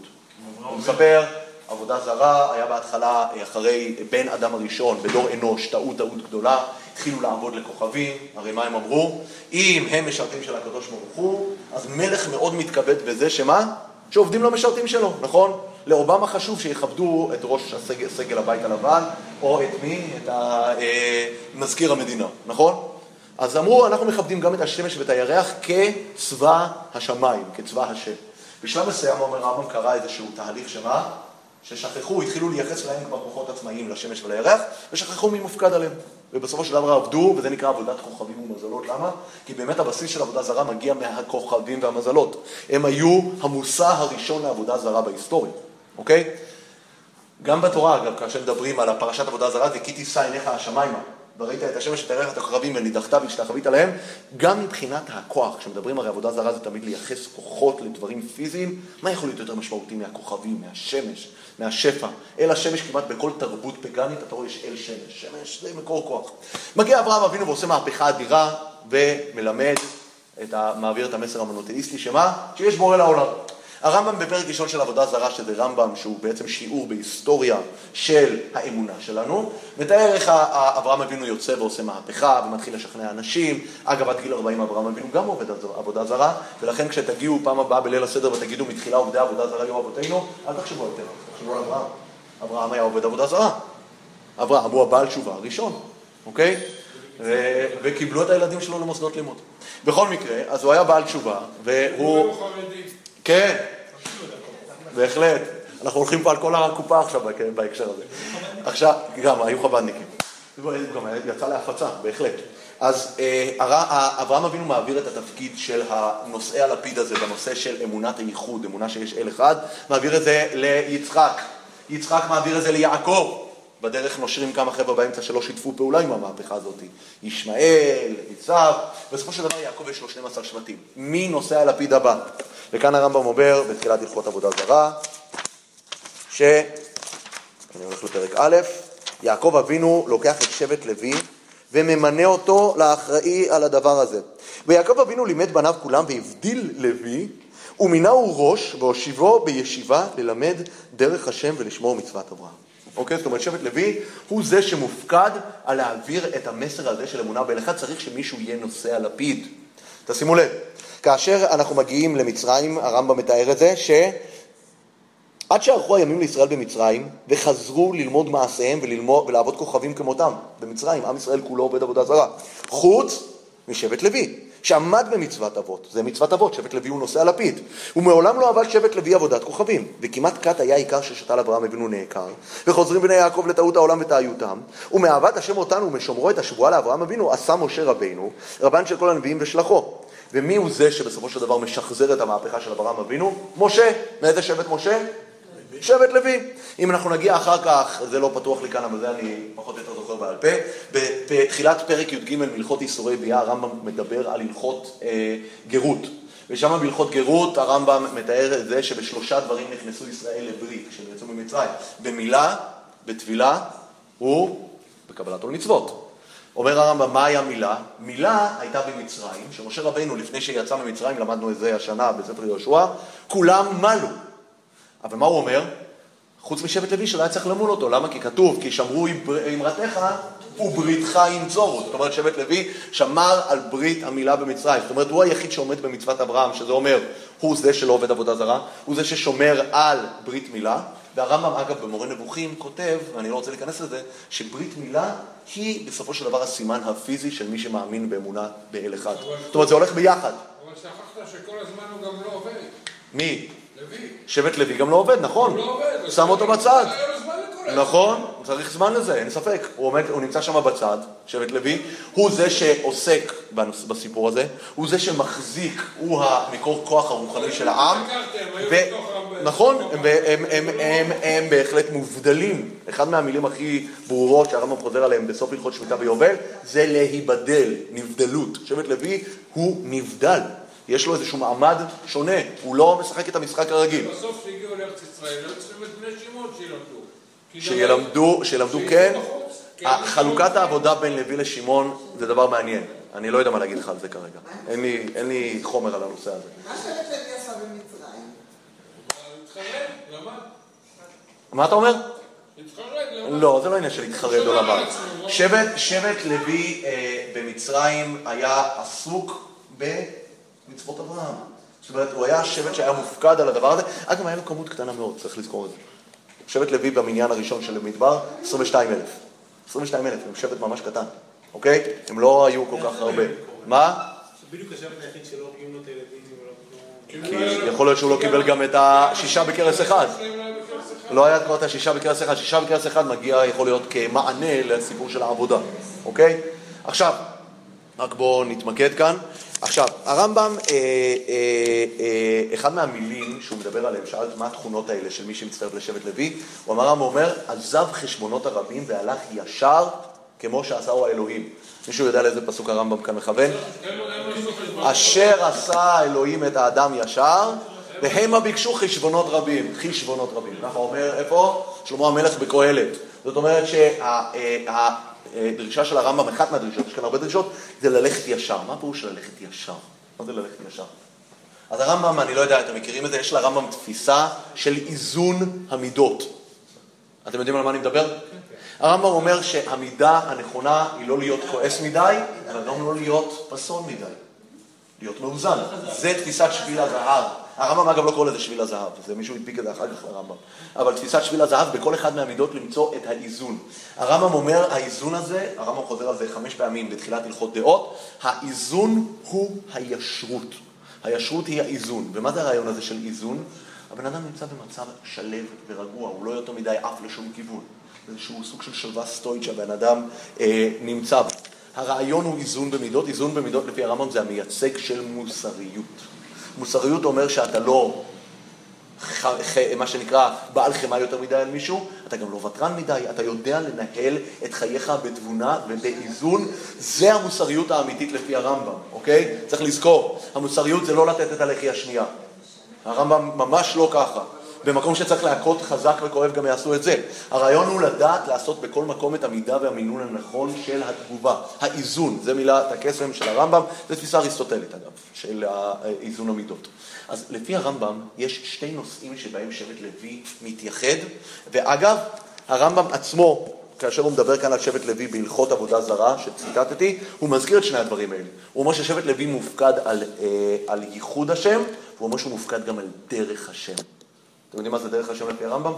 הוא מספר, עבודה זרה, היה בהתחלה, אחרי בן אדם הראשון, בדור אנוש, טעות טעות גדולה, התחילו לעבוד לכוכבים, הרי מה הם אמרו? אם הם משרתים של הקדוש ברוך הוא, אז מלך מאוד מתכבד בזה שמה? שעובדים לא משרתים שלו, נכון? לאובמה חשוב שיכבדו את ראש הסגל, סגל הבית הלבן, או את מי? את אה, מזכיר המדינה, נכון? אז אמרו, אנחנו מכבדים גם את השמש ואת הירח כצבא השמיים, כצבא השם. בשלב מסוים, אומר רמב"ם, קרה איזשהו תהליך שמה? ששכחו, התחילו לייחס להם כבר כוחות עצמאיים לשמש ולירח, ושכחו מי מופקד עליהם. ובסופו של דבר עבדו, וזה נקרא עבודת כוכבים ומזלות. למה? כי באמת הבסיס של עבודה זרה מגיע מהכוכבים והמזלות. הם היו המושא הראשון לעבודה זרה בהיסטוריה, אוקיי? גם בתורה, אגב, כאשר מדברים על הפרשת עבודה זרה, זה כי תישא עיניך השמיימה. וראית את השמש ותרח את הכוכבים ונידחת והשתחווית להם, גם מבחינת הכוח, כשמדברים הרי עבודה זרה זה תמיד לייחס כוחות לדברים פיזיים, מה יכול להיות יותר משמעותי מהכוכבים, מהשמש, מהשפע? אל השמש כמעט בכל תרבות פגאנית, אתה רואה יש אל שמש, שמש זה מקור כוח. מגיע אברהם אבינו ועושה מהפכה אדירה ומלמד, את ה, מעביר את המסר המונותאיסטי, שמה? שיש בורא לעולם. הרמב"ם בפרק ראשון של עבודה זרה, שזה רמב"ם שהוא בעצם שיעור בהיסטוריה של האמונה שלנו, מתאר איך אברהם אבינו יוצא ועושה מהפכה ומתחיל לשכנע אנשים. אגב, עד גיל 40 אברהם אבינו גם עובד עבודה זרה, ולכן כשתגיעו פעם הבאה בליל הסדר ותגידו מתחילה עובדי עבודה זרה היו אבותינו, אל תחשבו יותר, תחשבו על אברהם. אברהם היה עובד עבודה זרה. אברהם הוא הבעל תשובה הראשון, אוקיי? וקיבלו את הילדים שלו למוסדות לימוד. בכל מקרה, אז הוא היה בעל תשובה, והוא... כן, בהחלט. אנחנו הולכים פה על כל הקופה עכשיו בהקשר הזה. עכשיו, גם, היו חב"דניקים. גם יצא להפצה, בהחלט. אז אה, אברהם אבינו מעביר את התפקיד של הנושאי הלפיד הזה בנושא של אמונת הייחוד, אמונה שיש אל אחד, מעביר את זה ליצחק. יצחק מעביר את זה ליעקב. בדרך נושרים כמה חבר'ה באמצע שלא שיתפו פעולה עם המהפכה הזאת. ישמעאל, עשיו, בסופו של דבר יעקב יש לו 12 שבטים. מי נושא הלפיד הבא? וכאן הרמב"ם אומר בתחילת הלכות עבודה זרה, ש... אני הולך לפרק א', יעקב אבינו לוקח את שבט לוי וממנה אותו לאחראי על הדבר הזה. ויעקב אבינו לימד בניו כולם והבדיל לוי ומינהו ראש והושיבו בישיבה ללמד דרך השם ולשמור מצוות אברהם. אוקיי? זאת אומרת, שבט לוי הוא זה שמופקד על להעביר את המסר הזה של אמונה באל צריך שמישהו יהיה נושא הלפיד. תשימו לב, כאשר אנחנו מגיעים למצרים, הרמב"ם מתאר את זה, שעד שערכו הימים לישראל במצרים, וחזרו ללמוד מעשיהם וללמוד, ולעבוד כוכבים כמותם במצרים, עם ישראל כולו עובד עבודה זרה, חוץ משבט לוי, שעמד במצוות אבות, זה מצוות אבות, שבט לוי הוא נושא הלפיד, ומעולם לא עבד שבט לוי עבודת כוכבים, וכמעט כת היה עיקר ששתל אברהם אבינו נעקר, וחוזרים בני יעקב לטעות העולם וטעיותם, ומאהבת השם אותנו ומשומרו את השבועה לאברהם אבינו, עשה משה רבינו, רבן של כל הנביאים ושלחו. ומי הוא זה שבסופו של דבר משחזר את המהפכה של אברהם אבינו? משה. מאיזה שבט משה? שבט לוי. אם אנחנו נגיע אחר כך, זה לא פתוח לי כאן, אבל זה אני פחות או יותר זוכר בעל פה, בתחילת פרק י"ג מלכות איסורי ביאה, הרמב"ם מדבר על הלכות אה, גרות. ושם בהלכות גרות הרמב"ם מתאר את זה שבשלושה דברים נכנסו ישראל לברית כשהם יצאו ממצרים. במילה, בטבילה ובקבלת עול מצוות. אומר הרמב"ם, מה היה מילה? מילה הייתה במצרים, שמשה רבינו לפני שיצא ממצרים, למדנו את זה השנה בספר יהושע, כולם מלו. אבל מה הוא אומר? חוץ משבט לוי שלא היה צריך למול אותו. למה? כי כתוב, כי שמרו אמרתך ובריתך ינצורו. זאת אומרת, שבט לוי שמר על ברית המילה במצרים. זאת אומרת, הוא היחיד שעומד במצוות אברהם, שזה אומר, הוא זה שלא עובד עבודה זרה, הוא זה ששומר על ברית מילה. והרמב"ם, אגב, במורה נבוכים כותב, ואני לא רוצה להיכנס לזה, שברית מילה היא בסופו של דבר הסימן הפיזי של מי שמאמין באמונה באל אחד. זאת אומרת, זה הולך ביחד. אבל שכחת שכל הזמן הוא גם לא עובד. מי? לוי. שבט לוי גם לא עובד, נכון. הוא לא עובד. שם אותו בצד. נכון, צריך זמן לזה, אין ספק. הוא, עומד, הוא נמצא שם בצד, שבט לוי, הוא זה שעוסק בנוס- בסיפור הזה, הוא זה שמחזיק, הוא המקור כוח הרוחני של העם. נכון, הם, הם, הם, הם, הם בהחלט מובדלים. אחד מהמילים הכי ברורות שהרמב"ם חוזר עליהם בסוף הלכות שמיטה ביובל, זה להיבדל, נבדלות. שבט לוי הוא נבדל. יש לו איזשהו מעמד שונה, הוא לא משחק את המשחק הרגיל. בסוף כשהגיעו לארץ ישראל, היו צריכים את בני שמעון שילמדו. שילמדו, שילמדו כן, חלוקת העבודה בין לוי לשמעון זה דבר מעניין. אני לא יודע מה להגיד לך על זה כרגע. אין לי, אין לי חומר על הנושא הזה. מה שבט לוי עשה במצרים? מה אתה אומר? לא, זה לא עניין של להתחרד או למד. שבט, שבט לוי אה, במצרים היה עסוק במצוות אברהם. זאת אומרת, הוא היה שבט שהיה מופקד על הדבר הזה. אגב, היה לו כמות קטנה מאוד, צריך לזכור את זה. שבט לוי במניין הראשון של המדבר, 22 אלף. 22 אלף, הם שבט ממש קטן, אוקיי? הם לא היו כל כך הרבה. מה? שבדיוק השבט היחיד שלא הורגים לו את הילדים ולא... כי יכול להיות שהוא לא קיבל גם את השישה בכרס אחד. לא היה כבר את השישה בכרס אחד, שישה בכרס אחד מגיע, יכול להיות כמענה לסיפור של העבודה, אוקיי? עכשיו, רק בואו נתמקד כאן. עכשיו, הרמב"ם, אה, אה, אה, אחד מהמילים שהוא מדבר עליהם, שאלת מה התכונות האלה של מי שמצטרף לשבט לוי, הוא אמר, הרמב"ם אומר, עזב חשבונות הרבים והלך ישר כמו שעשהו האלוהים. מישהו יודע לאיזה פסוק הרמב"ם כאן מכוון? אשר עשה אלוהים את האדם ישר, והמה ביקשו חשבונות רבים, חשבונות רבים. ככה אומר, איפה? שלמה המלך בקהלת. זאת אומרת שהדרישה של הרמב"ם, אחת מהדרישות, יש כאן הרבה דרישות, זה ללכת ישר. מה הפירוש של ללכת ישר? מה זה ללכת ישר? אז הרמב"ם, אני לא יודע, אתם מכירים את זה, יש לרמב"ם תפיסה של איזון המידות. אתם יודעים על מה אני מדבר? הרמב"ם אומר שהמידה הנכונה היא לא להיות כועס מדי, אבל גם לא להיות פסון מדי. להיות מאוזן. זה תפיסת שביל הזהב. הרמב"ם אגב לא קורא לזה שביל הזהב, זה מישהו הדביק את זה אחר כך לרמב"ם. אבל תפיסת שביל הזהב בכל אחד מהמידות למצוא את האיזון. הרמב"ם אומר, האיזון הזה, הרמב"ם חוזר על זה חמש פעמים בתחילת הלכות דעות, האיזון הוא הישרות. הישרות היא האיזון. ומה זה הרעיון הזה של איזון? הבן אדם נמצא במצב שלב ורגוע, הוא לא יותר מדי עף לשום כיוון. איזשהו סוג של שלווה סטואית שהבן אדם אה, נמצא בה. הרעיון הוא איזון במידות, איזון במידות לפי הרמב"ם זה המייצג של מוסריות. מוסריות אומר שאתה לא, ח, ח, מה שנקרא, בעל חמאה יותר מדי על מישהו, אתה גם לא ותרן מדי, אתה יודע לנהל את חייך בתבונה ובאיזון, זה המוסריות האמיתית לפי הרמב"ם, אוקיי? צריך לזכור, המוסריות זה לא לתת את הלחי השנייה. הרמב"ם ממש לא ככה. במקום שצריך להכות חזק וכואב גם יעשו את זה. הרעיון הוא לדעת לעשות בכל מקום את המידה והמינון הנכון של התגובה. האיזון, זה מילת הקסם של הרמב"ם, זו תפיסה אריסטוטלית אגב, של איזון המידות. אז לפי הרמב"ם יש שתי נושאים שבהם שבט לוי מתייחד, ואגב, הרמב"ם עצמו כאשר הוא מדבר כאן על שבט לוי בהלכות עבודה זרה, שציטטתי, הוא מזכיר את שני הדברים האלה. הוא אומר ששבט לוי מופקד על, אה, על ייחוד השם, והוא אומר שהוא מופקד גם על דרך השם. אתם יודעים מה זה דרך השם לפי הרמב"ם?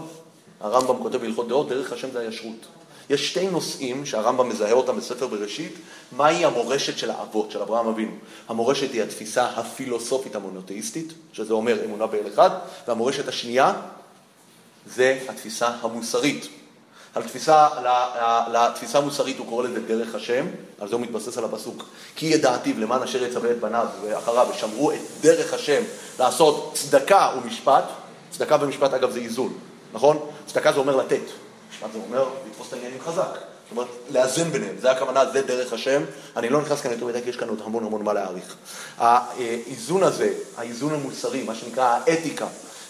הרמב"ם כותב בהלכות דעות, דרך השם זה הישרות. יש שתי נושאים שהרמב"ם מזהה אותם בספר בראשית, מהי המורשת של האבות, של אברהם אבינו. המורשת היא התפיסה הפילוסופית המונותאיסטית, שזה אומר אמונה באל אחד, והמורשת השנייה זה התפיסה המוסרית. על תפיסה, לתפיסה המוסרית הוא קורא לזה דרך השם, על זה הוא מתבסס על הפסוק. כי ידעתיו למען אשר יצווה את בניו ואחריו ושמרו את דרך השם לעשות צדקה ומשפט, צדקה ומשפט אגב זה איזון, נכון? צדקה זה אומר לתת, משפט זה אומר לתפוס את העניינים חזק. זאת אומרת, לאזן ביניהם, זה הכוונה, זה דרך השם. אני לא נכנס כאן יותר מדי, כי יש כאן עוד המון המון מה להעריך. האיזון הזה, האיזון המוסרי, מה שנקרא האתיקה,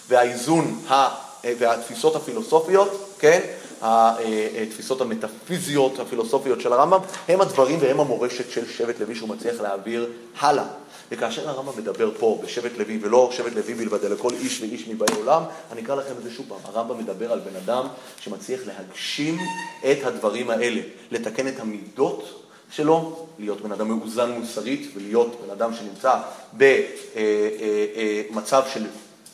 והאיזון, ה, והתפיסות הפילוסופיות, כן? התפיסות המטאפיזיות, הפילוסופיות של הרמב"ם, הם הדברים והם המורשת של שבט לוי שהוא מצליח להעביר הלאה. וכאשר הרמב"ם מדבר פה בשבט לוי, ולא שבט לוי בלבד, אלא כל איש ואיש מבאי עולם, אני אקרא לכם את זה שוב פעם. הרמב"ם מדבר על בן אדם שמצליח להגשים את הדברים האלה, לתקן את המידות שלו, להיות בן אדם מאוזן מוסרית ולהיות בן אדם שנמצא במצב של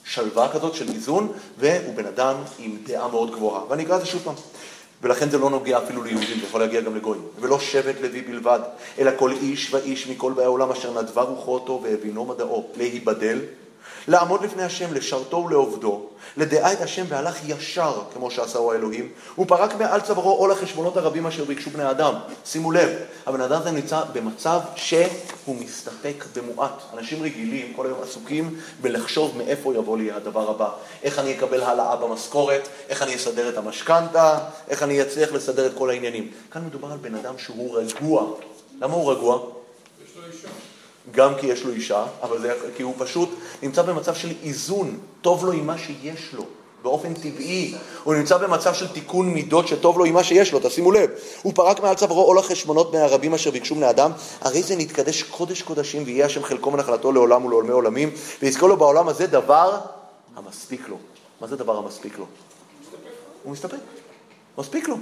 שלווה כזאת, של איזון, והוא בן אדם עם דעה מאוד גבוהה. ואני אקרא את זה שוב פעם. ולכן זה לא נוגע אפילו ליהודים, זה יכול להגיע גם לגויים. ולא שבט לוי בלבד, אלא כל איש ואיש מכל באי העולם אשר נדבה רוחו אותו והבינו מדעו, להיבדל, לעמוד לפני השם, לשרתו ולעובדו, לדעה את השם והלך ישר, כמו שעשהו האלוהים, הוא פרק מעל צווארו עול החשבונות הרבים אשר ביקשו בני אדם. שימו לב, הבן אדם הזה נמצא במצב שהוא מסתפק במועט. אנשים רגילים כל היום עסוקים בלחשוב מאיפה יבוא לי הדבר הבא. איך אני אקבל העלאה במשכורת, איך אני אסדר את המשכנתה, איך אני אצליח לסדר את כל העניינים. כאן מדובר על בן אדם שהוא רגוע. למה הוא רגוע? גם כי יש לו אישה, אבל זה כי הוא פשוט נמצא במצב של איזון, טוב לו עם מה שיש לו, באופן טבעי. הוא נמצא במצב של תיקון מידות שטוב לו עם מה שיש לו, תשימו לב. הוא פרק מעל צווארו עול החשבונות מהרבים אשר ביקשו בני אדם, הרי זה נתקדש קודש קודשים ויהיה השם חלקו ונחלתו לעולם ולעולמי עולמים, ויזכור לו בעולם הזה דבר המספיק לו. מה זה דבר המספיק לו? הוא מסתפק. מספיק לו.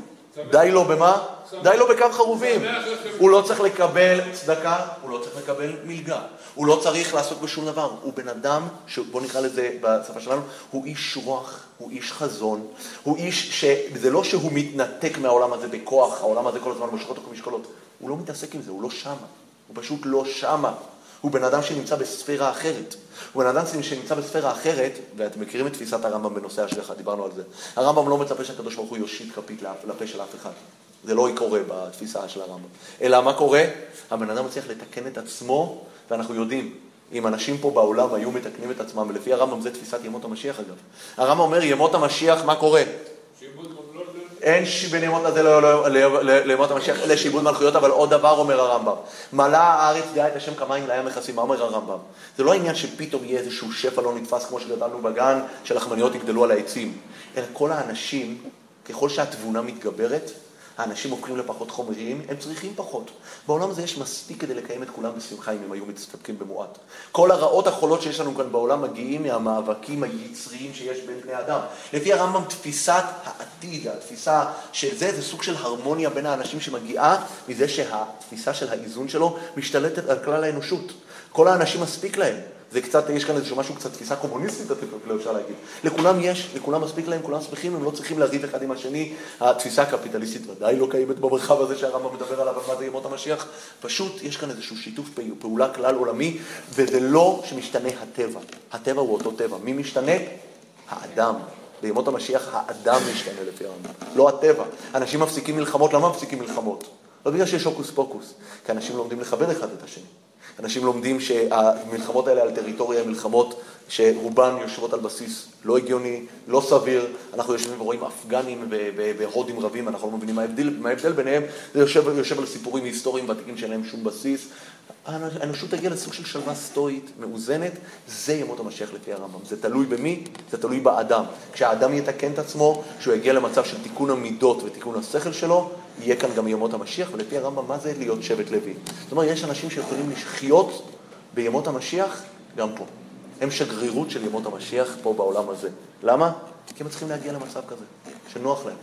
די לו במה? די לו בקו חרובים. הוא לא צריך לקבל צדקה, הוא לא צריך לקבל מלגה. הוא לא צריך לעסוק בשום דבר. הוא בן אדם, בוא נקרא לזה בשפה שלנו, הוא איש רוח, הוא איש חזון, הוא איש שזה לא שהוא מתנתק מהעולם הזה בכוח, העולם הזה כל הזמן מושך אותו כמשקולות. הוא לא מתעסק עם זה, הוא לא שמה. הוא פשוט לא שמה. הוא בן אדם שנמצא בספירה אחרת. הוא בן אדם שנמצא בספירה אחרת, ואתם מכירים את תפיסת הרמב"ם בנושא השגחה, דיברנו על זה. הרמב"ם לא מצפה שהקדוש ברוך הוא יושיט כפית לפה של אף אחד. זה לא קורה בתפיסה של הרמב"ם. אלא מה קורה? הבן אדם מצליח לתקן את עצמו, ואנחנו יודעים, אם אנשים פה בעולם היו מתקנים את עצמם, ולפי הרמב"ם זה תפיסת ימות המשיח אגב. הרמב"ם אומר, ימות המשיח, מה קורה? אין בין ימות הזה לימות המשיח, אלה שעיבוד מלכויות, אבל עוד דבר אומר הרמב"ם. מלאה הארץ דעה את השם כמים לים מכסים, מה אומר הרמב"ם? זה לא עניין שפתאום יהיה איזשהו שפע לא נתפס כמו שגדלנו בגן, שלחמניות יגדלו על העצים, אלא כל האנשים, ככל שהתבונה מתגברת, האנשים הופכים לפחות חומריים, הם צריכים פחות. בעולם הזה יש מספיק כדי לקיים את כולם בשמחה אם הם היו מסתפקים במועט. כל הרעות החולות שיש לנו כאן בעולם מגיעים מהמאבקים היצריים שיש בין בני אדם. לפי הרמב"ם תפיסת העתיד, התפיסה של זה, זה סוג של הרמוניה בין האנשים שמגיעה מזה שהתפיסה של האיזון שלו משתלטת על כלל האנושות. כל האנשים מספיק להם. זה קצת, יש כאן איזשהו משהו, קצת תפיסה קומוניסטית, אפשר להגיד. לכולם יש, לכולם מספיק להם, כולם שמחים, הם לא צריכים לריב אחד עם השני. התפיסה הקפיטליסטית ודאי לא קיימת במרחב הזה שהרמב"ם מדבר עליו, מה זה ימות המשיח. פשוט יש כאן איזשהו שיתוף פעולה כלל עולמי, וזה לא שמשתנה הטבע. הטבע הוא אותו טבע. מי משתנה? האדם. בימות המשיח האדם משתנה לפי הרמב"ם, לא הטבע. אנשים מפסיקים מלחמות, למה מפסיקים מלחמות? לא בגלל שיש הוקוס פוקוס, כי אנשים לומדים לכבד אחד את השני. אנשים לומדים שהמלחמות האלה על טריטוריה הן מלחמות שרובן יושבות על בסיס לא הגיוני, לא סביר. אנחנו יושבים ורואים אפגנים והודים רבים, אנחנו לא מבינים מה ההבדל, ביניהם. זה יושב על סיפורים היסטוריים ותיקים שאין להם שום בסיס. האנושות תגיע לסוג של שלווה סטואית, מאוזנת, זה ימות המשיח לפי הרמב"ם. זה תלוי במי? זה תלוי באדם. כשהאדם יתקן את עצמו, כשהוא יגיע למצב של תיקון המידות ותיקון השכל שלו, יהיה כאן גם ימות המשיח, ולפי הרמב"ם, מה זה להיות שבט לוי? זאת אומרת, יש אנשים שיכולים לחיות בימות המשיח גם פה. הם שגרירות של ימות המשיח פה בעולם הזה. למה? כי הם צריכים להגיע למצב כזה, שנוח להם.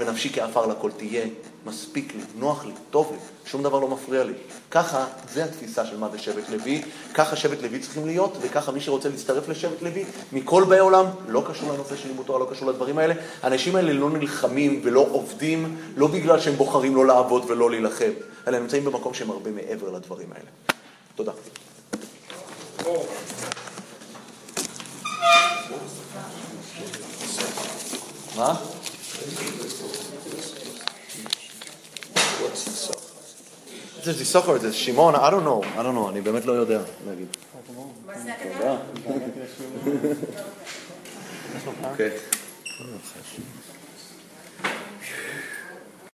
ונפשי כעפר לכל תהיה, מספיק לי, נוח לי, טוב לי, שום דבר לא מפריע לי. ככה, זה התפיסה של מה זה שבט לוי, ככה שבט לוי צריכים להיות, וככה מי שרוצה להצטרף לשבט לוי, מכל באי עולם, לא קשור לנושא של לימוד תורה, לא קשור לדברים האלה. האנשים האלה לא נלחמים ולא עובדים, לא בגלל שהם בוחרים לא לעבוד ולא להילחם, אלא הם נמצאים במקום שהם הרבה מעבר לדברים האלה. תודה. מה? זה זיסוכר, זה שמעון, I don't know, I don't know, אני באמת לא יודע להגיד. <laughs> אוקיי.